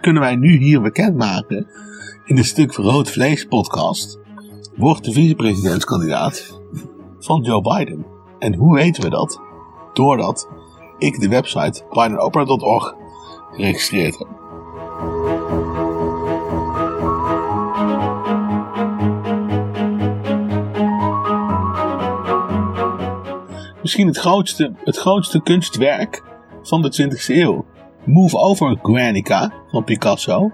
Kunnen wij nu hier bekendmaken in de Stuk Rood Vlees podcast. Wordt de vicepresidentskandidaat van Joe Biden. En hoe weten we dat? Doordat ik de website bidenoprah.org geregistreerd heb. Misschien het grootste, het grootste kunstwerk van de 20e eeuw. Move Over Guernica van Picasso.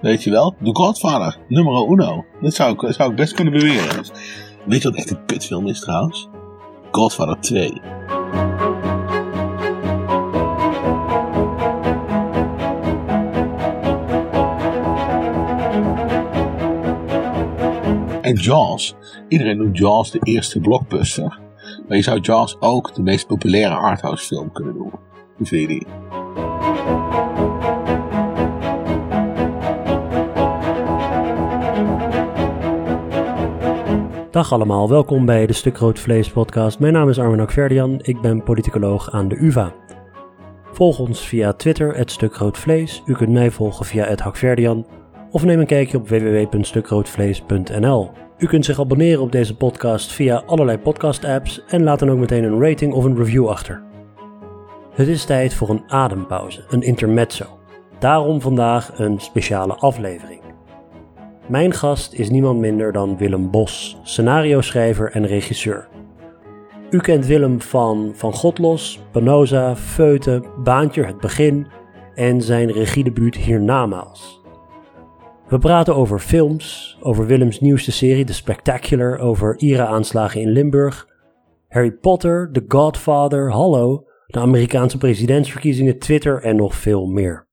Weet je wel? The Godfather, numero uno. Dat zou ik, zou ik best kunnen beweren. Weet je wat echt een kutfilm is trouwens? Godfather 2. En Jaws. Iedereen noemt Jaws de eerste blockbuster. Maar je zou Jaws ook de meest populaire arthouse film kunnen noemen. Hoe vind je die? Dag allemaal, welkom bij de Stuk Rood Vlees podcast. Mijn naam is Armin Akverdian, ik ben politicoloog aan de UvA. Volg ons via Twitter, het Vlees. U kunt mij volgen via het Hakverdian of neem een kijkje op www.stukroodvlees.nl. U kunt zich abonneren op deze podcast via allerlei podcast-apps en laat dan ook meteen een rating of een review achter. Het is tijd voor een adempauze, een intermezzo. Daarom vandaag een speciale aflevering. Mijn gast is niemand minder dan Willem Bos, scenario-schrijver en regisseur. U kent Willem van Van Godlos, Panoza, Feuten, Baantje, Het Begin en zijn regiedebuut Hiernamaals. We praten over films, over Willems nieuwste serie The Spectacular, over IRA-aanslagen in Limburg, Harry Potter, The Godfather, Hallo, de Amerikaanse presidentsverkiezingen, Twitter en nog veel meer.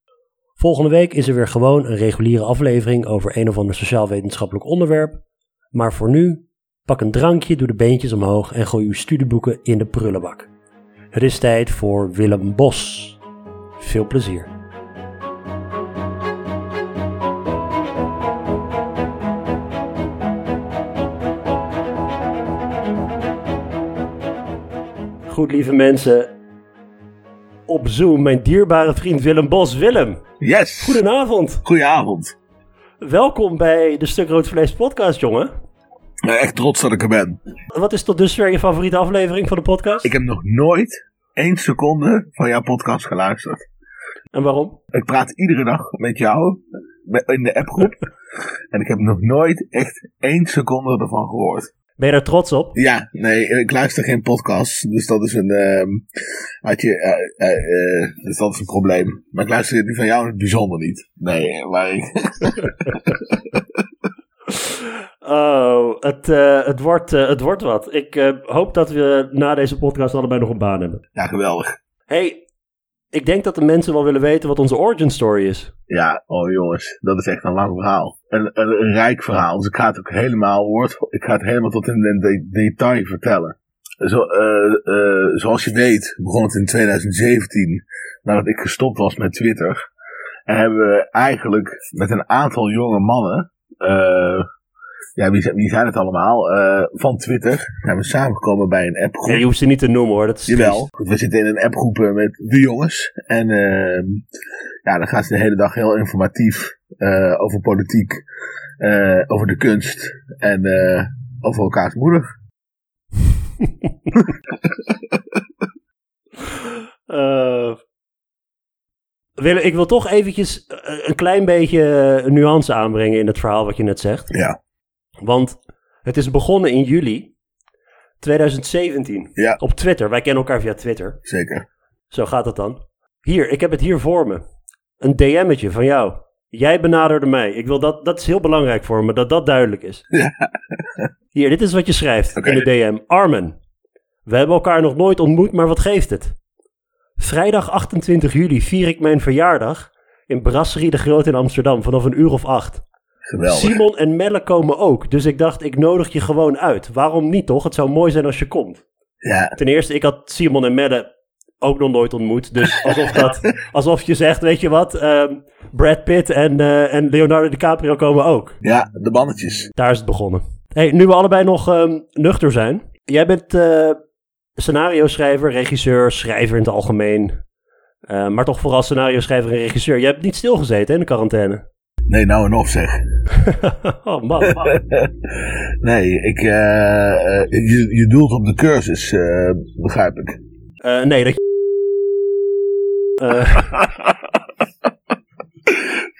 Volgende week is er weer gewoon een reguliere aflevering over een of ander sociaal-wetenschappelijk onderwerp. Maar voor nu, pak een drankje, doe de beentjes omhoog en gooi uw studieboeken in de prullenbak. Het is tijd voor Willem Bos. Veel plezier. Goed, lieve mensen. Op Zoom, mijn dierbare vriend Willem Bos. Willem, Yes! goedenavond. Goedenavond. Welkom bij de Stuk Rood Vlees podcast, jongen. Ben echt trots dat ik er ben. Wat is tot dusver je favoriete aflevering van de podcast? Ik heb nog nooit één seconde van jouw podcast geluisterd. En waarom? Ik praat iedere dag met jou in de appgroep. en ik heb nog nooit echt één seconde ervan gehoord. Ben je daar trots op? Ja, nee, ik luister geen podcast. Dus dat is een. ehm had je, eh, eh, eh, dus dat is een probleem. Maar ik luister die van jou in het bijzonder niet. Nee, maar ik. Oh, het, het, wordt, het wordt wat. Ik hoop dat we na deze podcast allebei nog een baan hebben. Ja, geweldig. hey, ik denk dat de mensen wel willen weten wat onze origin story is. Ja, oh jongens, dat is echt een lang verhaal. Een, een, rijk verhaal. Dus ik ga het ook helemaal woord. Ik ga het helemaal tot in de- detail vertellen. Zo, eh, eh, zoals je weet, begon het in 2017, nadat ik gestopt was met Twitter. En hebben we eigenlijk met een aantal jonge mannen, eh, ja, wie, zijn- wie zijn het allemaal, eh, van Twitter, zijn we samengekomen bij een appgroep. Ja, je hoeft ze niet te noemen hoor. Dat is Jawel. triest. We zitten in een appgroep eh, met de jongens. En ehm, ja, dan gaan ze de hele dag heel informatief eh, over politiek, over de kunst en over elkaars moeder. Willem, ik wil toch eventjes een klein beetje nuance aanbrengen in het verhaal wat je net zegt. Ja, Want het is begonnen in juli 2017 ja op Twitter. Wij kennen elkaar via Twitter. zeker. Zo gaat het dan. Hier, ik heb het hier voor me. Een DM'tje van jou. Jij benaderde mij. Ik wil dat, dat is heel belangrijk voor me, dat dat duidelijk is. Hier, dit is wat je schrijft in de DM. Armen. We hebben elkaar nog nooit ontmoet, maar wat geeft het? Vrijdag 28 juli vier ik mijn verjaardag in Brasserie de Groot in Amsterdam vanaf een uur of acht. Geweldig. Simon en Melle komen ook, dus ik dacht ik nodig je gewoon uit. Waarom niet toch? Het zou mooi zijn als je komt. Ja, Ten eerste, ik had Simon en Melle ook nog nooit ontmoet. Dus alsof, dat, alsof je zegt, weet je wat, ehm, Brad Pitt en, eh, en Leonardo DiCaprio komen ook. ja, de mannetjes. Daar is het begonnen. Hey, nu we allebei nog ehm, nuchter zijn. Jij bent eh, scenario schrijver, regisseur, schrijver in het algemeen. Eh, maar toch vooral scenario schrijver en regisseur. Je hebt niet stilgezeten hè, in de quarantaine. Nee, nou en of zeg. oh man, man. nee, ik, eh, eh, je, je doelt op de cursus, eh, begrijp ik. Nee, dat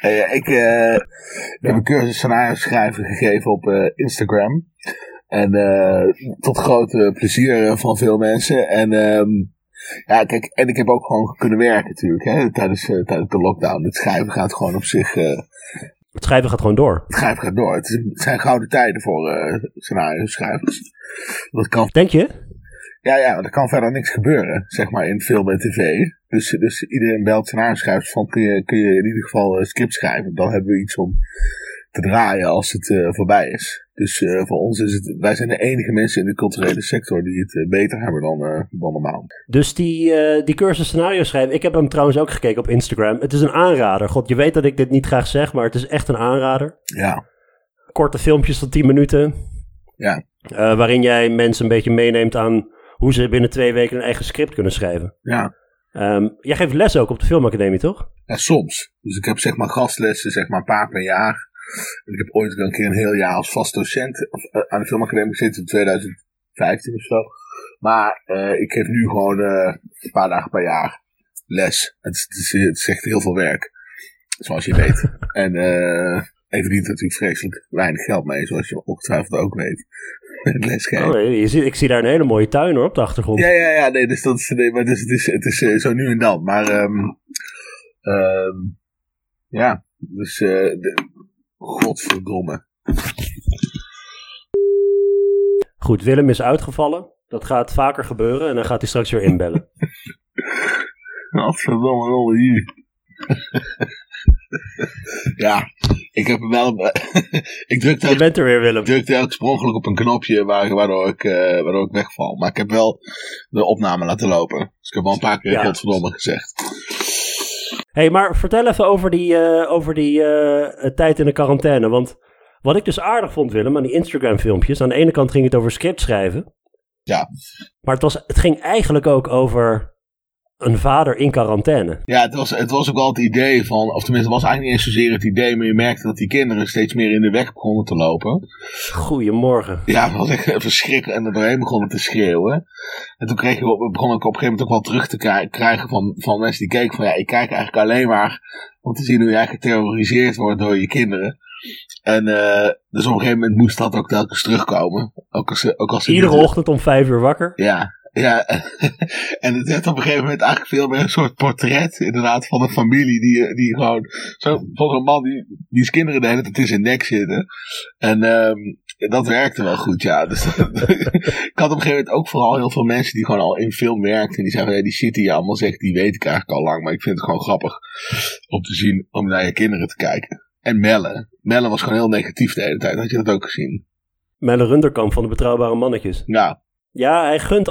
Eh, ik, heb een cursus scenario schrijven gegeven op Instagram. En eh, tot grote plezier van veel mensen. En ehm, ja, kijk, en ik heb ook gewoon kunnen werken natuurlijk, hè, tijdens, eh, tijdens de lockdown. Het schrijven gaat gewoon op zich, eh, het schrijven gaat gewoon door. het schrijven gaat door. Het, zijn gouden tijden voor eh scenario schrijvers. Dat kan Denk je? Ja, ja, er kan verder niks gebeuren, zeg maar, in film en tv. Dus, dus iedereen belt scenario schrijft van, kun je, kun je in ieder geval een script schrijven? Dan hebben we iets om te draaien als het eh, voorbij is. Dus eh, voor ons is het, wij zijn de enige mensen in de culturele sector die het eh, beter hebben dan, dan normaal. Dus die, die cursus scenario schrijven, ik heb hem trouwens ook gekeken op Instagram. Het is een aanrader. God, je weet dat ik dit niet graag zeg, maar het is echt een aanrader. Ja, Korte filmpjes van 10 minuten, ja, waarin jij mensen een beetje meeneemt aan hoe ze binnen twee weken een eigen script kunnen schrijven. ja. Ehm, jij geeft les ook op de filmacademie, toch? Ja, soms. Dus ik heb zeg maar gastlessen, zeg maar een paar per jaar. Ik heb ooit een keer een heel jaar als vast docent eh, aan de filmacademie gezeten in 2015 of zo. Maar eh, ik geef nu gewoon eh, een paar dagen per jaar les. Het is, het, is, het is echt heel veel werk, zoals je weet. en eh even niet natuurlijk vreselijk weinig geld mee, zoals je ongetwijfeld ook weet. Met lesgeven. Oh, nee, je ziet, ik zie daar een hele mooie tuin hoor, op de achtergrond. Ja, ja, ja, nee, dus dat is, nee, maar dus het is, het is zo nu en dan. Maar, ehm ehm ja, dus, de, godverdomme. Goed, Willem is uitgevallen. Dat gaat vaker gebeuren en dan gaat hij straks weer inbellen. Godverdomme, rolle hier. ja, ik heb hem wel, ik drukte Je bent er weer, Willem. drukte ook sprongelijk op een knopje waardoor, ik, eh, waardoor ik wegval. Maar ik heb wel de opname laten lopen. Dus ik heb wel een paar keer Ja. godverdomme gezegd. Hey, maar vertel even over die, eh, over die eh, tijd in de quarantaine. Want wat ik dus aardig vond, Willem, aan die Instagram-filmpjes. Aan de ene kant ging het over script schrijven. Ja. Maar het, was, het ging eigenlijk ook over een vader in quarantaine. Ja, het was, het was ook wel het idee van, of tenminste, het was eigenlijk niet eens zozeer het idee, maar je merkte dat die kinderen steeds meer in de weg begonnen te lopen. Goedemorgen. Ja, het was echt verschrikkelijk en er doorheen begonnen te schreeuwen. En toen kreeg je, we begonnen ik op een gegeven moment ook wel terug te krij- krijgen van, van mensen die keken van, ja, ik kijk eigenlijk alleen maar om te zien hoe eigenlijk geterroriseerd wordt door je kinderen. En eh, dus op een gegeven moment moest dat ook telkens terugkomen. Ook als, ook als Iedere ochtend om vijf uur wakker. ja, ja. en het werd op een gegeven moment eigenlijk veel meer een soort portret, inderdaad, van een familie die, die gewoon, zo, van zo'n man die, die zijn kinderen de hele tijd in zijn nek zitten. En ehm, dat werkte wel goed, ja. Dus, ik had op een gegeven moment ook vooral heel veel mensen die gewoon al in film werkten. En die zeiden, ja, die shit die je allemaal zegt, die weet ik eigenlijk al lang. Maar ik vind het gewoon grappig om te zien, om naar je kinderen te kijken. En Melle. Melle was gewoon heel negatief de hele tijd. Had je dat ook gezien? Melle Runderkamp van de Betrouwbare Mannetjes. Ja, Ja, hij gunt,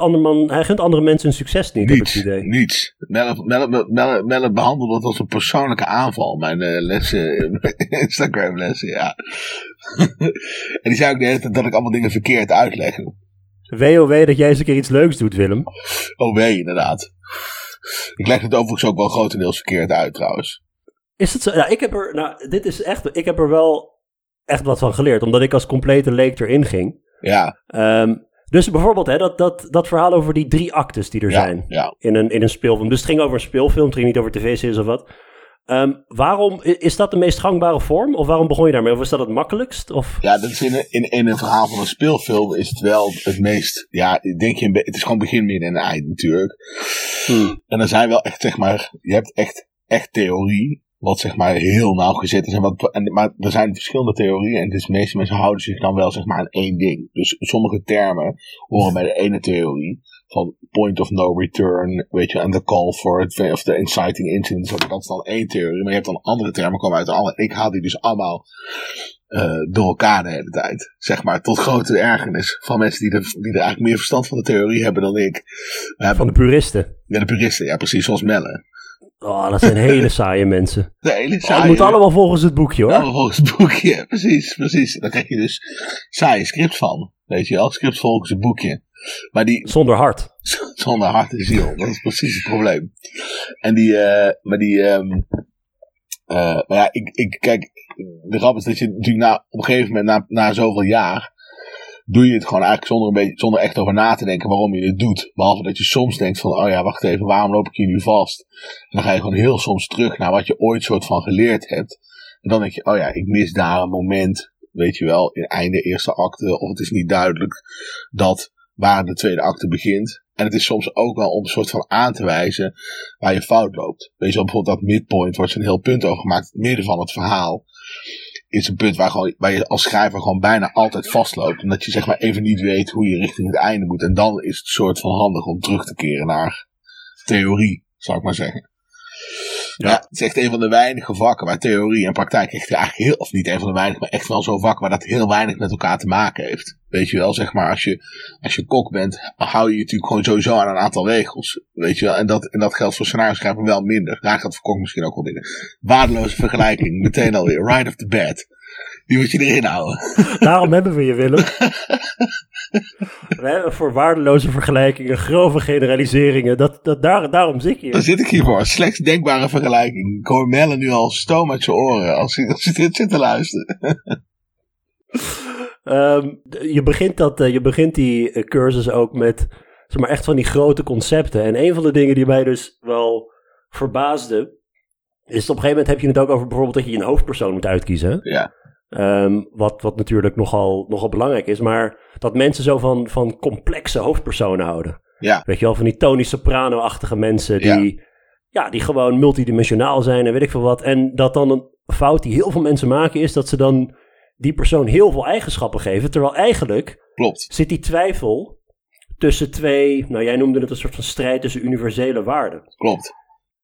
hij gunt andere mensen hun succes niet, heb ik Niets, het idee. niets. Melle, behandelde het als een persoonlijke aanval, mijn eh, lessen, Instagram lessen, ja. en die zei ook de hele tijd dat ik allemaal dingen verkeerd uitleg. WOW dat jij eens een keer iets leuks doet, Willem. Oh wee, inderdaad. Ik leg het overigens ook wel grotendeels verkeerd uit, trouwens. Is het zo? Nou, ik heb er, nou, dit is echt, ik heb er wel echt wat van geleerd, omdat ik als complete leek erin ging. Ja, Ehm, dus bijvoorbeeld, hè, dat, dat, dat verhaal over die drie actes die er ja, zijn ja. in een, in een speelfilm. Dus het ging over een speelfilm, het ging niet over tv-series of wat. Ehm, waarom, is dat de meest gangbare vorm? Of waarom begon je daarmee? Of is dat het makkelijkst? Of? Ja, dat is in, een- in, in een verhaal van een speelfilm is het wel het meest, ja, denk je, het is gewoon begin, midden en eind natuurlijk. Hmm. En er zijn wel echt, zeg maar, je hebt echt, echt theorie, wat zeg maar heel nauwgezet is. En wat, en, maar er zijn verschillende theorieën en dus de meeste mensen houden zich dan wel zeg maar aan één ding. Dus sommige termen horen bij de ene theorie, van point of no return, weet je, en de call for it, of the inciting incident, dat is dan één theorie. Maar je hebt dan andere termen komen uit de andere. Ik haal die dus allemaal eh, door elkaar de hele tijd. Zeg maar, tot grote ergernis van mensen die er, die er eigenlijk meer verstand van de theorie hebben dan ik. We hebben Van de puristen. ja, de puristen, ja precies, zoals Melle. Oh, dat zijn hele saaie mensen. De hele Oh, het moet allemaal volgens het boekje hoor. Allemaal volgens het boekje, precies, precies. Dan krijg je dus saaie script van, weet je wel. Script volgens het boekje. Maar die, Zonder hart. zonder hart en ziel. Dat is precies het probleem. En die, eh, maar die, ehm, eh, maar ja, ik, ik, kijk, de grap is dat je natuurlijk na, op een gegeven moment, na, na zoveel jaar, doe je het gewoon eigenlijk zonder, een beetje, zonder echt over na te denken waarom je het doet. Behalve dat je soms denkt van, oh ja, wacht even, waarom loop ik hier nu vast? En dan ga je gewoon heel soms terug naar wat je ooit soort van geleerd hebt. En dan denk je, oh ja, ik mis daar een moment, weet je wel, in einde eerste acte, of het is niet duidelijk dat waar de tweede acte begint. En het is soms ook wel om een soort van aan te wijzen waar je fout loopt. Weet je wel, bijvoorbeeld dat midpoint wordt zo'n heel punt over gemaakt. Het midden van het verhaal is een punt waar, gewoon, waar je als schrijver gewoon bijna altijd vastloopt. En dat je zeg maar even niet weet hoe je richting het einde moet. En dan is het soort van handig om terug te keren naar theorie, zou ik maar zeggen. Ja. het is echt een van de weinige vakken waar theorie en praktijk echt eigenlijk heel, of niet een van de weinige, maar echt wel zo'n vak waar dat heel weinig met elkaar te maken heeft. Weet je wel, zeg maar, als je, als je kok bent, hou je je natuurlijk gewoon sowieso aan een aantal regels. Weet je wel, en dat, en dat geldt voor scenario schrijven wel minder. Daar gaat voor kok misschien ook wel dingen. Waardeloze vergelijking, meteen alweer, right off the bat. Die moet je erin houden. Daarom hebben we je, Willem. we hebben voor waardeloze vergelijkingen, grove generaliseringen. Dat, dat, daar, daarom zit je hier. Daar zit ik hier voor. Slechts denkbare vergelijking. Ik hoor Melle nu al stoom uit zijn oren als je, als je dit zit te luisteren. um, je, begint dat, uh, je begint die cursus ook met zeg maar, echt van die grote concepten. En een van de dingen die mij dus wel verbaasde, is op een gegeven moment heb je het ook over bijvoorbeeld dat je een hoofdpersoon moet uitkiezen. Ja. Um, wat, wat natuurlijk nogal, nogal belangrijk is. Maar dat mensen zo van, van complexe hoofdpersonen houden. Ja. Weet je wel, van die Tony Soprano-achtige mensen die, ja. ja. die gewoon multidimensionaal zijn en weet ik veel wat. En dat dan een fout die heel veel mensen maken is dat ze dan die persoon heel veel eigenschappen geven. Terwijl eigenlijk Klopt. zit die twijfel tussen twee, nou jij noemde het een soort van strijd tussen universele waarden. Klopt.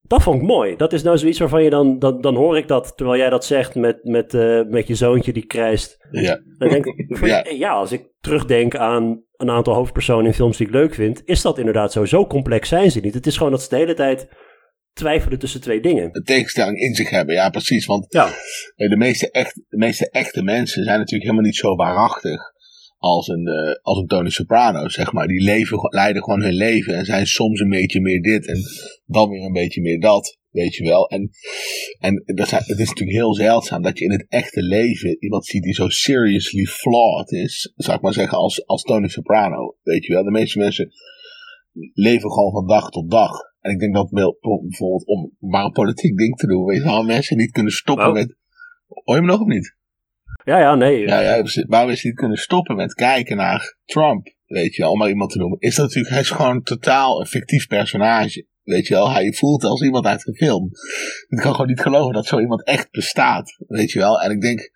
Dat vond ik mooi. Dat is nou zoiets waarvan je dan, dan, dan hoor ik dat terwijl jij dat zegt met, met, uh, met je zoontje die krijst. Ja. Dan denk ik, ja. ja, als ik terugdenk aan een aantal hoofdpersonen in films die ik leuk vind, is dat inderdaad zo. Zo complex zijn ze niet. Het is gewoon dat ze de hele tijd twijfelen tussen twee dingen. De tegenstelling in zich hebben, ja precies. Want ja. de, meeste echt, de meeste echte mensen zijn natuurlijk helemaal niet zo waarachtig als een, uh, als een Tony Soprano, zeg maar. Die leven, leiden gewoon hun leven en zijn soms een beetje meer dit en dan weer een beetje meer dat, weet je wel. En, en dat zijn, het is natuurlijk heel zeldzaam dat je in het echte leven iemand ziet die zo seriously flawed is, zou ik maar zeggen, als, als Tony Soprano, weet je wel. De meeste mensen leven gewoon van dag tot dag. En ik denk dat bijvoorbeeld om maar een politiek ding te doen, weet je wel, mensen niet kunnen stoppen met... Hoor je me nog of niet? Ja, ja, nee. Ja, ja, precies. waarom is niet kunnen stoppen met kijken naar Trump? Weet je wel, om maar iemand te noemen. Is dat natuurlijk, hij is gewoon totaal een fictief personage. Weet je wel, hij voelt als iemand uit een film. Ik kan gewoon niet geloven dat zo iemand echt bestaat. Weet je wel, en ik denk.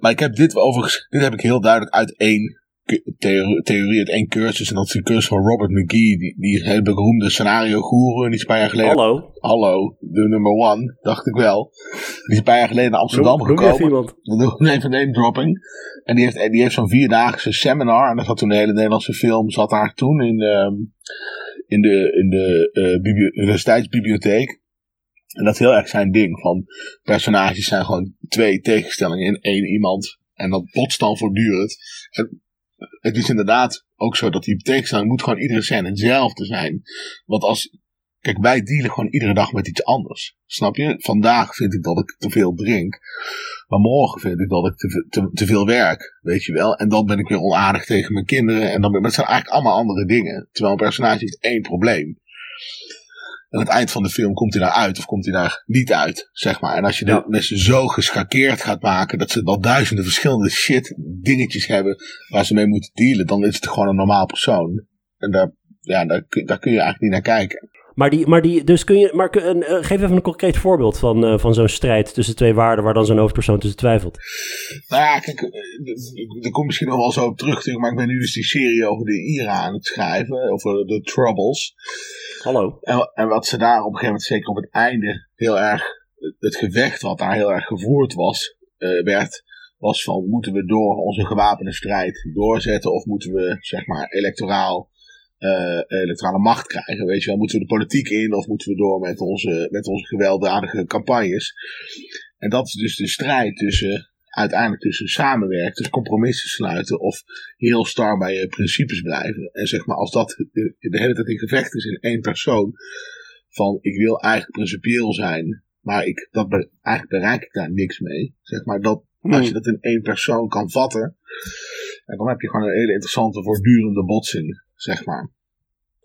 Maar ik heb dit overigens, dit heb ik heel duidelijk uit één theorie, uit één cursus. En dat is de cursus van Robert McGee, die, die hele beroemde scenario-goeroe. Die is een paar jaar geleden. Hallo. Hallo, de number one, dacht ik wel. Die is een paar jaar geleden naar Amsterdam Noem, noem gekomen. even iemand. Doen even name dropping. En die heeft, die heeft zo'n vierdaagse seminar. En dat had toen de hele Nederlandse film, zat daar toen in, um, in de, in de uh, bibli universiteitsbibliotheek. En dat is heel erg zijn ding. Van personages zijn gewoon twee tegenstellingen in één iemand. En dat botst dan voortdurend. En het is inderdaad ook zo dat die tegenstelling moet gewoon iedere scène hetzelfde zijn. Want als, kijk, wij dealen gewoon iedere dag met iets anders. Snap je? Vandaag vind ik dat ik te veel drink. Maar morgen vind ik dat ik te, te, te veel werk. Weet je wel? En dan ben ik weer onaardig tegen mijn kinderen. En dan ben, zijn eigenlijk allemaal andere dingen. Terwijl een personage heeft één probleem. En aan het eind van de film komt hij daar uit of komt hij daar niet uit, zeg maar. En als je de Ja. mensen zo geschakeerd gaat maken dat ze wel duizenden verschillende shit dingetjes hebben waar ze mee moeten dealen, dan is het gewoon een normaal persoon. En daar, ja, daar, kun- daar kun je eigenlijk niet naar kijken. Maar, die, maar die, dus kun je, maar kun- eh, geef even een concreet voorbeeld van, eh, van zo'n strijd tussen twee waarden waar dan zo'n hoofdpersoon tussen twijfelt. Nou ja, kijk, eh, daar kom misschien nog wel zo op terug, maar ik ben nu dus die serie over de IRA aan het schrijven, over de Troubles. Hallo. En, en wat ze daar op een gegeven moment, zeker op het einde, heel erg, het gevecht wat daar heel erg gevoerd was, eh, werd, was van moeten we door onze gewapende strijd doorzetten of moeten we, zeg maar, electoraal, eh, electorale macht krijgen, weet je wel. Moeten we de politiek in of moeten we door met onze, met onze gewelddadige campagnes. En dat is dus de strijd tussen uiteindelijk tussen samenwerken, dus compromissen sluiten of heel star bij je principes blijven. En zeg maar, als dat de, de hele tijd in gevecht is in één persoon, van ik wil eigenlijk principieel zijn, maar ik, dat be, eigenlijk bereik ik daar niks mee. Zeg maar, dat, als je Hmm. dat in één persoon kan vatten, dan heb je gewoon een hele interessante voortdurende botsing, zeg maar.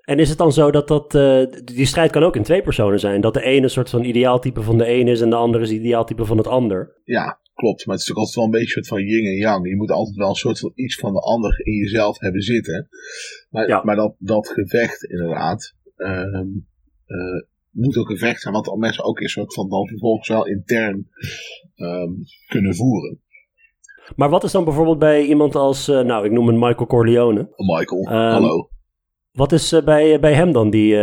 En is het dan zo dat, dat eh, die strijd kan ook in twee personen zijn? Dat de ene een soort van ideaaltype van de ene is en de andere is ideaaltype van het ander? Ja, klopt. Maar het is natuurlijk altijd wel een beetje een soort van yin en yang. Je moet altijd wel een soort van iets van de ander in jezelf hebben zitten. Maar, Ja. maar dat, dat gevecht inderdaad ehm, eh, moet ook een gevecht zijn. Wat mensen ook een soort van dan vervolgens wel intern ehm, kunnen voeren. Maar wat is dan bijvoorbeeld bij iemand als, eh, nou ik noem hem Michael Corleone. Michael, Ehm, hallo. Wat is eh, bij, bij hem dan die,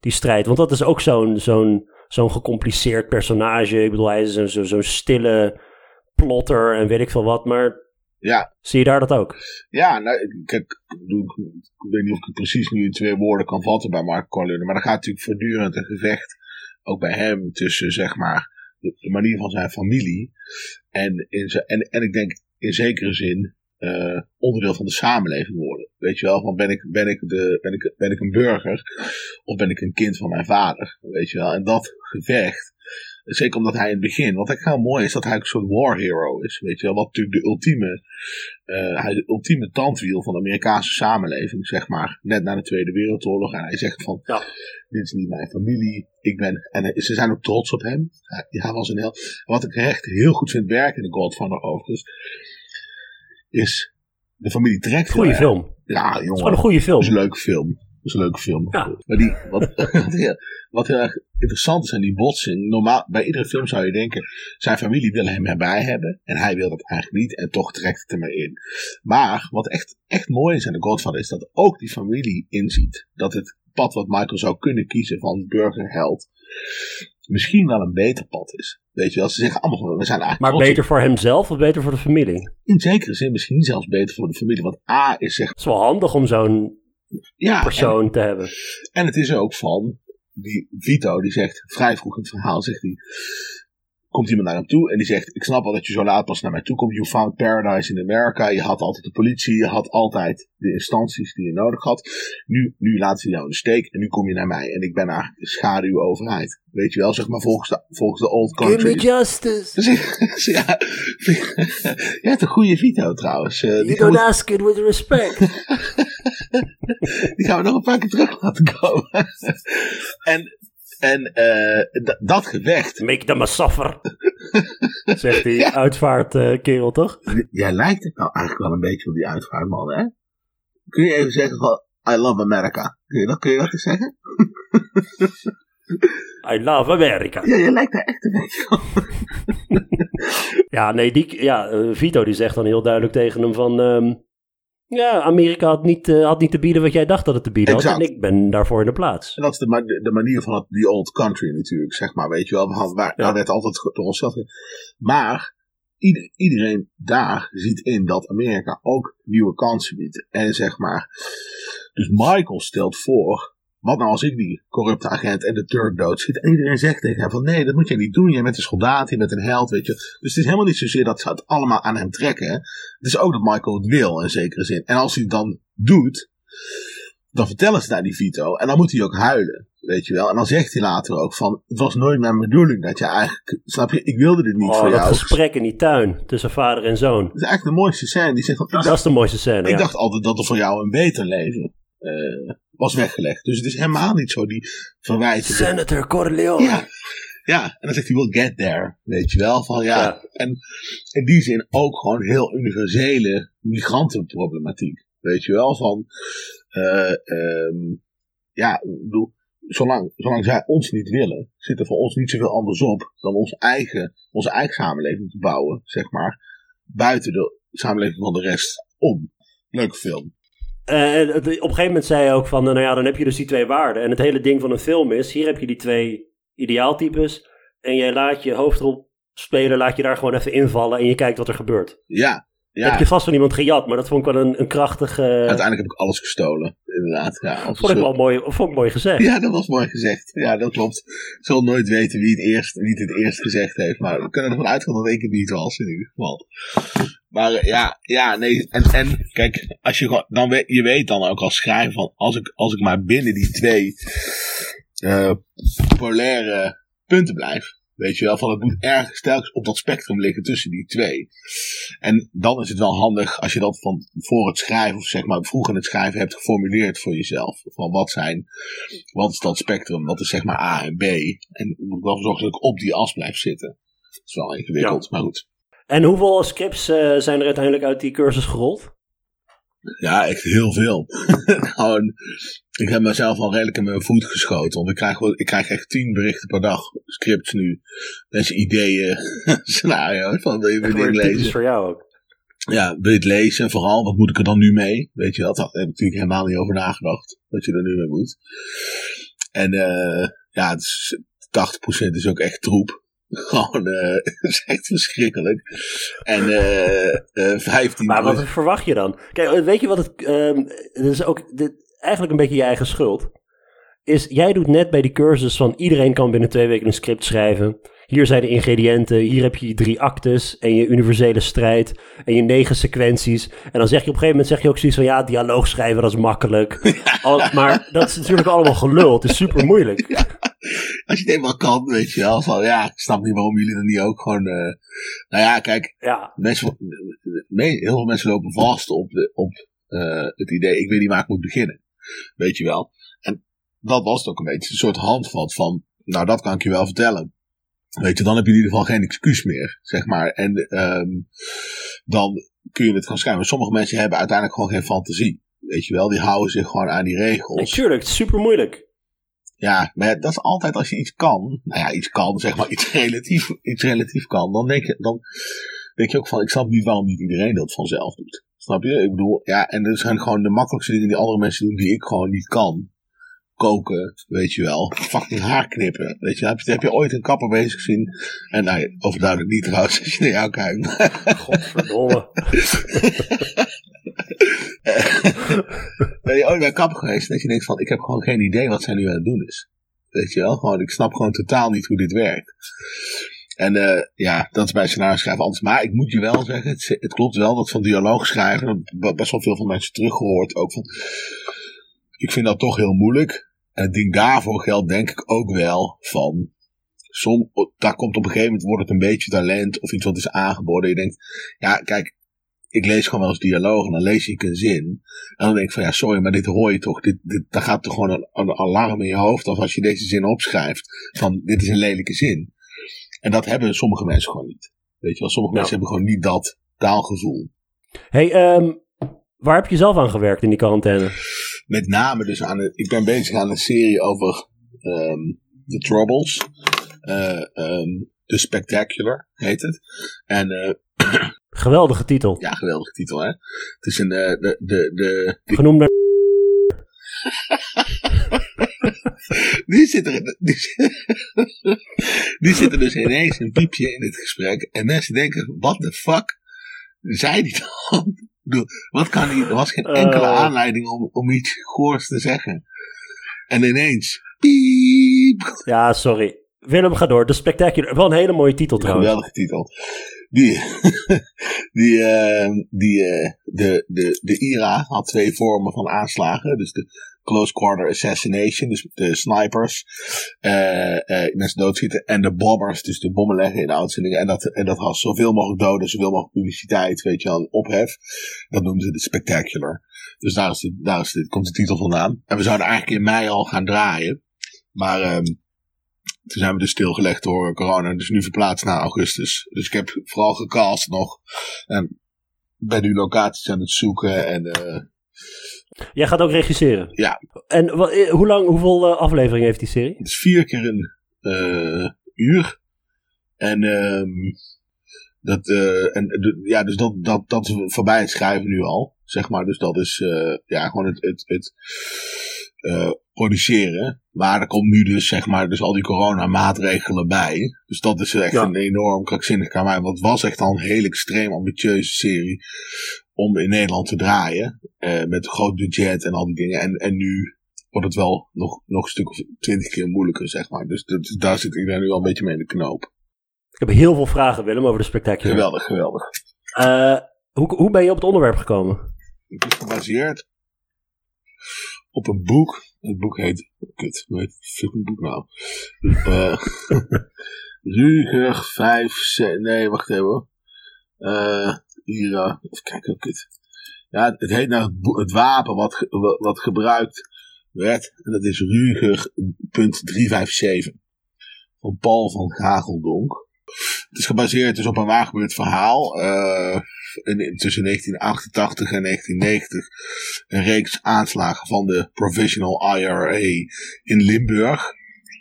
die strijd? Want dat is ook zo'n zo'n zo'n gecompliceerd personage. Ik bedoel, hij is een- zo- zo'n stille plotter en weet ik veel wat. Maar Ja, zie je daar dat ook? ja nou, ik- kijk, ik, bedoel, ik- ik weet niet of ik het precies nu in twee woorden kan vatten bij Mark Corleone. Maar er gaat natuurlijk voortdurend een gevecht, ook bij hem, tussen zeg maar de, de manier van zijn familie. En, in zijn, en, en ik denk in zekere zin eh, onderdeel van de samenleving worden. Weet je wel, van ben ik, ben, ik de, ben, ik, ben ik een burger of ben ik een kind van mijn vader? Weet je wel, en dat gevecht, zeker omdat hij in het begin, wat eigenlijk heel mooi is, dat hij een soort war hero is. Weet je wel, wat natuurlijk de ultieme, eh, hij de ultieme tandwiel van de Amerikaanse samenleving, zeg maar, net na de Tweede Wereldoorlog. En hij zegt van, Ja. dit is niet mijn familie, ik ben, en ze zijn ook trots op hem. Hij, hij was een heel, wat ik echt heel goed vind werken in de Godfather overigens, is de familie trekt erg. film. Het Ja, is gewoon jongen. een goede Dat film. is een leuke film. Dat is een leuke film. Ja. Maar die, wat, wat, heel, wat heel erg interessant is aan die botsing. Normaal, bij iedere film zou je denken, zijn familie wil hem erbij hebben. En hij wil dat eigenlijk niet. En toch trekt het er maar in. Maar wat echt, echt mooi is aan de Godfather is dat ook die familie inziet. Dat het pad wat Michael zou kunnen kiezen van burgerheld. Misschien wel een beter pad is. Weet je wel, ze zeggen allemaal we zijn eigenlijk Maar trots beter voor hemzelf of beter voor de familie? In zekere zin misschien zelfs beter voor de familie. Want A is zeg Het is wel handig om zo'n ja, en- persoon te hebben. En het is ook van, die Vito, die zegt vrij vroeg in het verhaal, zegt hij, komt iemand naar hem toe en die zegt, ik snap wel dat je zo laat pas naar mij toe komt, you found paradise in America, je had altijd de politie, je had altijd de instanties die je nodig had, nu, nu laten ze jou in de steek en nu kom je naar mij en ik ben eigenlijk de schaduwoverheid. Weet je wel, zeg maar volgens de, volgens de old country. justice. Dus ja, je hebt een goede Vito trouwens. Eh, die, gaan we, ask it with respect. die gaan we nog een paar keer terug laten komen. en en eh, dat gevecht, Make them a suffer. Zegt die uitvaartkerel, toch? jij lijkt het nou eigenlijk wel een beetje op die uitvaartman, hè? Kun je even zeggen van, I love America. Kun je dat, kun je dat eens zeggen? I love America. Ja, je lijkt daar echt een beetje op. Ja, nee, die, ja, eh, Vito die zegt dan heel duidelijk tegen hem van... ehm, ja, Amerika had niet, eh, had niet te bieden wat jij dacht dat het te bieden had. Exact. En ik ben daarvoor in de plaats. En dat is de, ma- de, manier van het, die old country natuurlijk, zeg maar, weet je wel. We hadden, waar, Ja. Daar werd altijd door onszelf. Maar ieder- iedereen daar ziet in dat Amerika ook nieuwe kansen biedt. En zeg maar, dus Michael stelt voor, wat nou als ik die corrupte agent en de Turk doodschiet? En iedereen zegt tegen hem van, nee, dat moet je niet doen. Je bent een soldaat, je bent een held, weet je. Dus het is helemaal niet zozeer dat ze het allemaal aan hem trekken. hè. Het is ook dat Michael het wil, in zekere zin. En als hij het dan doet, dan vertellen ze naar die Vito. En dan moet hij ook huilen. Weet je wel. En dan zegt hij later ook van. Het was nooit mijn bedoeling dat je eigenlijk. Snap je? Ik wilde dit niet Oh, voor dat jou. gesprek in die tuin tussen vader en zoon. Dat is eigenlijk de mooiste scène. Die zegt Dat dacht, is de mooiste scène, ik ja. dacht altijd dat er voor jou een beter leven eh, was weggelegd. Dus het is helemaal niet zo die verwijten. Senator Corleone. Ja. Ja, en dan zegt hij, we'll get there. Weet je wel, van ja. Ja. En in die zin ook gewoon heel universele migrantenproblematiek. Weet je wel, van eh, ehm, ja, bedoel, zolang, zolang zij ons niet willen, zit er voor ons niet zoveel anders op dan onze eigen, onze eigen samenleving te bouwen, zeg maar, buiten de samenleving van de rest om. Leuke film. Eh, het- op een gegeven moment zei hij ook van, nou ja, dan heb je dus die twee waarden. En het hele ding van een film is, hier heb je die twee ideaaltypes. En jij laat je hoofdrolspeler, laat je daar gewoon even invallen en je kijkt wat er gebeurt. Ja, Dat ja. heb je vast van iemand gejat, maar dat vond ik wel een, een krachtige... Uiteindelijk heb ik alles gestolen. inderdaad. Ja, vond ik wel mooi, vond ik mooi gezegd. Ja, dat was mooi gezegd. Ja, dat klopt. Ik zal nooit weten wie het eerst, wie het, het eerst gezegd heeft. Maar we kunnen ervan uitgaan dat ik het niet was, in ieder geval. Maar uh, ja, ja, nee. En, en kijk, als je, dan weet, je weet dan ook als schrijver van, als ik, als ik maar binnen die twee uh, polaire punten blijf. Weet je wel, van het moet ergens telkens op dat spectrum liggen tussen die twee. En dan is het wel handig als je dat van voor het schrijven, of zeg maar vroeger het schrijven hebt geformuleerd voor jezelf. Van wat zijn, wat is dat spectrum, wat is zeg maar A en B. En moet wel zorgen dat ik op die as blijf zitten. Dat is wel ingewikkeld, maar goed. En hoeveel scripts uh, zijn er uiteindelijk uit die cursus gerold? Ja, echt heel veel. Gewoon, ik heb mezelf al redelijk in mijn voet geschoten. Want ik krijg, ik krijg echt tien berichten per dag, scripts nu. Mensen ideeën, scenario's van wil je lezen. is voor jou ook. Ja, wil je het lezen? En vooral, wat moet ik er dan nu mee? Weet je, dat daar heb ik natuurlijk helemaal niet over nagedacht. Wat je er nu mee moet. En uh, ja, het is, 80% is ook echt troep. Gewoon, uh, is echt verschrikkelijk. En uh, uh, 15. Maar wat verwacht je dan? Kijk, weet je wat het. Um, dat is ook dit, eigenlijk een beetje je eigen schuld. Is jij doet net bij die cursus van iedereen kan binnen twee weken een script schrijven. Hier zijn de ingrediënten, hier heb je je drie actes en je universele strijd en je negen sequenties. En dan zeg je op een gegeven moment zeg je ook zoiets van ja, dialoog schrijven dat is makkelijk. Al, maar dat is natuurlijk allemaal gelul, het is super moeilijk. Ja. Als je het eenmaal kan, weet je wel, van ja, ik snap niet waarom jullie er niet ook gewoon... Uh, nou ja, kijk, ja. Mensen, heel veel mensen lopen vast op, de, op uh, het idee, ik weet niet waar ik moet beginnen. Weet je wel. En dat was het ook een beetje, een soort handvat van, nou dat kan ik je wel vertellen. Weet je, dan heb je in ieder geval geen excuus meer, zeg maar. En um, dan kun je het gaan schrijven. Sommige mensen hebben uiteindelijk gewoon geen fantasie. Weet je wel, die houden zich gewoon aan die regels. Natuurlijk, het is super moeilijk. Ja, maar dat is altijd als je iets kan. Nou ja, iets kan, zeg maar, iets relatief, iets relatief kan. Dan denk, je, dan denk je ook van, ik snap niet waarom niet iedereen dat vanzelf doet. Snap je? Ik bedoel, ja, en dat zijn gewoon de makkelijkste dingen die andere mensen doen die ik gewoon niet kan koken, weet je wel. Fucking haar knippen, weet je. Heb je, heb je ooit een kapper bezig gezien? En nou, overduidelijk niet trouwens, als je naar jou kijkt. Godverdomme. ben je ooit bij kapper geweest dat je denkt van, ik heb gewoon geen idee wat zij nu aan het doen is. Weet je wel, gewoon, ik snap gewoon totaal niet hoe dit werkt. En uh, ja, dat is bij scenario schrijven anders. Maar ik moet je wel zeggen, het, het klopt wel dat van dialoog schrijven, best wel veel van mensen teruggehoord ook van, ik vind dat toch heel moeilijk. En het ding daarvoor geldt denk ik ook wel van. Som, daar komt op een gegeven moment wordt het een beetje talent of iets wat is aangeboden. Je denkt, ja, kijk, ik lees gewoon wel eens dialoog en dan lees ik een zin. En dan denk ik van ja, sorry, maar dit hoor je toch. Dit, dit, daar gaat toch gewoon een, een alarm in je hoofd of als je deze zin opschrijft. Van dit is een lelijke zin. En dat hebben sommige mensen gewoon niet. Weet je wel, sommige mensen hebben gewoon niet dat taalgevoel. Hey, um, waar heb je zelf aan gewerkt in die quarantaine? met name dus aan ik ben bezig aan een serie over um, The Troubles. Uh, um, The Spectacular heet het. En uh, Geweldige titel. Ja, geweldige titel hè. Het is een, uh, de, de, de, die... Genoemd naar... die, zit er, die, die zit er dus ineens een piepje in het gesprek. En mensen denken, what the fuck zei die dan? wat kan hij? Er was geen enkele uh, aanleiding om, om iets goors te zeggen. En ineens. Piep. Ja, sorry. Willem, ga door. De Spectacular. Wel een hele mooie titel trouwens. Geweldige titel. Die, die, uh, die uh, de, de, de IRA had twee vormen van aanslagen. Dus de close quarter assassination, dus de snipers, uh, mensen doodschieten. En de bombers, dus de bommen leggen in de uitzendingen. En dat, en dat had zoveel mogelijk doden, zoveel mogelijk publiciteit, weet je wel, ophef. Dat noemden ze de spectacular. Dus daar, is dit, daar is komt de titel vandaan. En we zouden eigenlijk in mei al gaan draaien. Maar um, toen zijn we dus stilgelegd door corona. Dus nu verplaatst naar augustus. Dus ik heb vooral gecast nog. En ben nu locaties aan het zoeken. En uh, Jij gaat ook regisseren? Ja. En hoe lang, hoeveel uh, afleveringen heeft die serie? Het is vier keer een uh, uur. En um, dat, uh, en, ja, dus dat, dat, dat is voorbij het schrijven nu al, zeg maar. Dus dat is ja, gewoon het, het, het produceren. Maar er komt nu dus, zeg maar, dus al die coronamaatregelen bij. Dus dat is echt Ja. een enorm krankzinnig kamer. Want het was echt al een heel extreem ambitieuze serie om in Nederland te draaien. eh, met een groot budget en al die dingen. En, en nu wordt het wel nog, nog een stuk of twintig keer moeilijker, zeg maar. Dus dat, daar zit iedereen nu al een beetje mee in de knoop. Ik heb heel veel vragen, Willem, over de spectacular. Geweldig, geweldig. Eh, hoe, hoe ben je op het onderwerp gekomen? Het is gebaseerd op een boek. Het boek heet. Kut, hoe heet het boek nou? Eh Ruger 5. C- Nee, wacht even hoor. Hier, eh, even kijken, kut. Ja, het heet nou het, wapen wat, wat gebruikt werd. En dat is Ruger.357. Van Paul van Gageldonk. Het is gebaseerd dus op een waargebeurd verhaal. eh, tussen 1988 en 1990 een reeks aanslagen van de Provisional IRA in Limburg.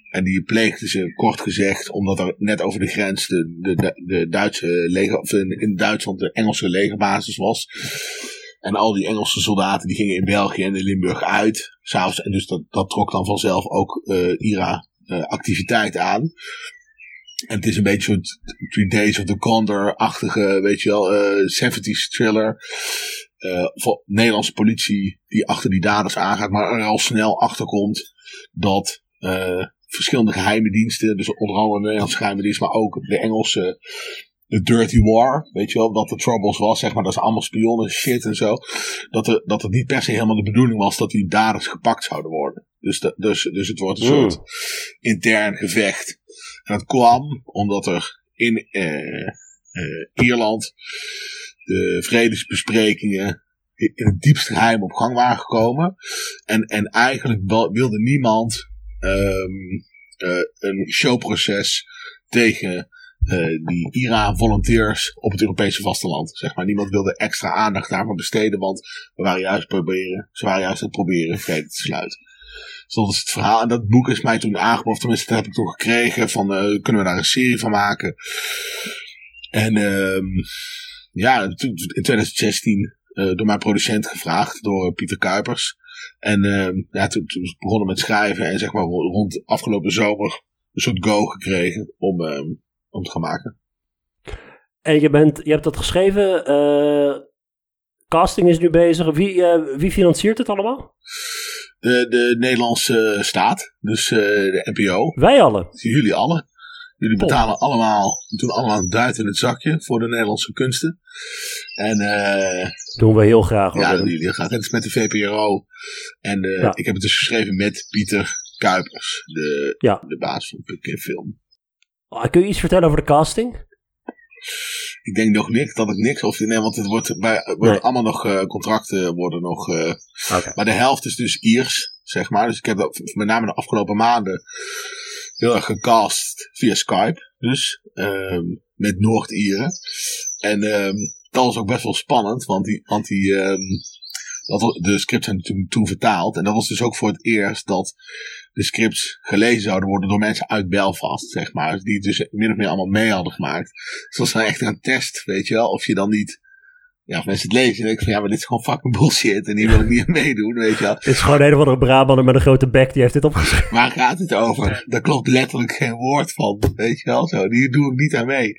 En die pleegden ze kort gezegd omdat er net over de grens de, de, de, Duitse leger, of in, Duitsland de Engelse legerbasis was. En al die Engelse soldaten die gingen in België en in Limburg uit. S'avonds, en dus dat, dat trok dan vanzelf ook eh IRA eh, activiteit aan. En het is een beetje soort Three Days of the Condor-achtige, weet je wel, eh 70s thriller. Voor Nederlandse politie die achter die daders aangaat, maar er al snel achter komt dat eh, verschillende geheime diensten, dus onder andere de Nederlandse geheime dienst, maar ook de Engelse, de Dirty War, weet je wel, dat de Troubles was, zeg maar, dat is allemaal spionnen shit en zo. Dat, er, dat het niet per se helemaal de bedoeling was dat die daders gepakt zouden worden. Dus, de, dus, dus het wordt een Hmm. soort intern gevecht. Dat kwam omdat er in eh, eh, Ierland de vredesbesprekingen in het diepste geheim op gang waren gekomen. En, en eigenlijk wilde niemand ehm, eh, een showproces tegen die IRA-volunteers op het Europese vasteland. Zeg maar. Niemand wilde extra aandacht daarvoor besteden, want we waren juist proberen, ze waren juist aan het proberen vrede te sluiten. Dus dat is het verhaal. En dat boek is mij toen aangeboden, tenminste dat heb ik toen gekregen, van eh, kunnen we daar een serie van maken. En ehm, ja, in 2016 eh, door mijn producent gevraagd, door Pieter Kuipers. En ehm, ja, toen, toen begonnen met schrijven en zeg maar rond afgelopen zomer een soort go gekregen om, ehm, om te gaan maken. En je, bent, je hebt dat geschreven. eh, casting is nu bezig. Wie, eh, wie financiert het allemaal? De, de Nederlandse staat, dus eh, de NPO, Wij allen. jullie allen. Jullie betalen allemaal, doen allemaal een duit in het zakje voor de Nederlandse kunsten. En eh, Doen we heel graag. hoor, ja, dat jullie graag. Het is met de VPRO. En eh, Ja. ik heb het dus geschreven met Pieter Kuipers, de, Ja. de baas van Puk Film. Ah, kun je iets vertellen over de casting? Ik denk nog niks, dat ik niks of nee, want het wordt bij Nee. allemaal nog eh, contracten worden nog. eh, maar de helft is dus Iers, zeg maar. Dus ik heb dat met name de afgelopen maanden heel erg gecast via Skype. Dus ehm, met Noord-Ieren. En ehm, dat was ook best wel spannend, want die, want die ehm, dat, de scripts zijn toen, toen vertaald. En dat was dus ook voor het eerst dat de scripts gelezen zouden worden door mensen uit Belfast, zeg maar. Die het dus min of meer allemaal mee hadden gemaakt. Dus dat was dan echt een test, weet je wel. Of je dan niet, ja, of mensen het lezen en denken van ja, maar dit is gewoon fucking bullshit. En hier wil ik niet aan meedoen, weet je wel. Het is gewoon een of andere Brabander met een grote bek die heeft dit opgeschreven. Waar gaat het over? Daar klopt letterlijk geen woord van. Weet je wel zo. Hier doe ik niet aan mee.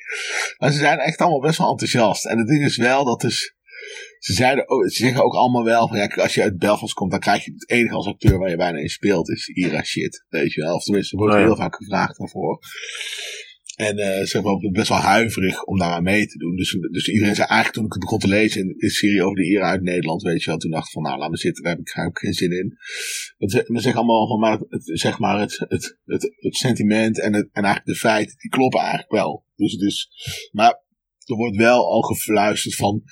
Maar ze zijn echt allemaal best wel enthousiast. En het ding is wel dat dus. Ze, zeiden ook, ze zeggen ook allemaal wel van ja, als je uit Belfast komt, dan krijg je het enige als acteur waar je bijna in speelt, is Ira shit. Weet je wel. Of tenminste, er wordt Oh heel vaak gevraagd daarvoor. En eh ze hebben ook best wel huiverig om daaraan mee te doen. Dus, dus iedereen zei eigenlijk toen ik het begon te lezen in de serie over de Ira uit Nederland, weet je wel, toen dacht ik van nou, laat me zitten, daar heb ik, daar heb ik geen zin in. Dat ze- zeggen allemaal van, maar het, zeg maar het, het, het, het sentiment en, het, en eigenlijk de feiten, die kloppen eigenlijk wel. Dus, dus, maar er wordt wel al gefluisterd van,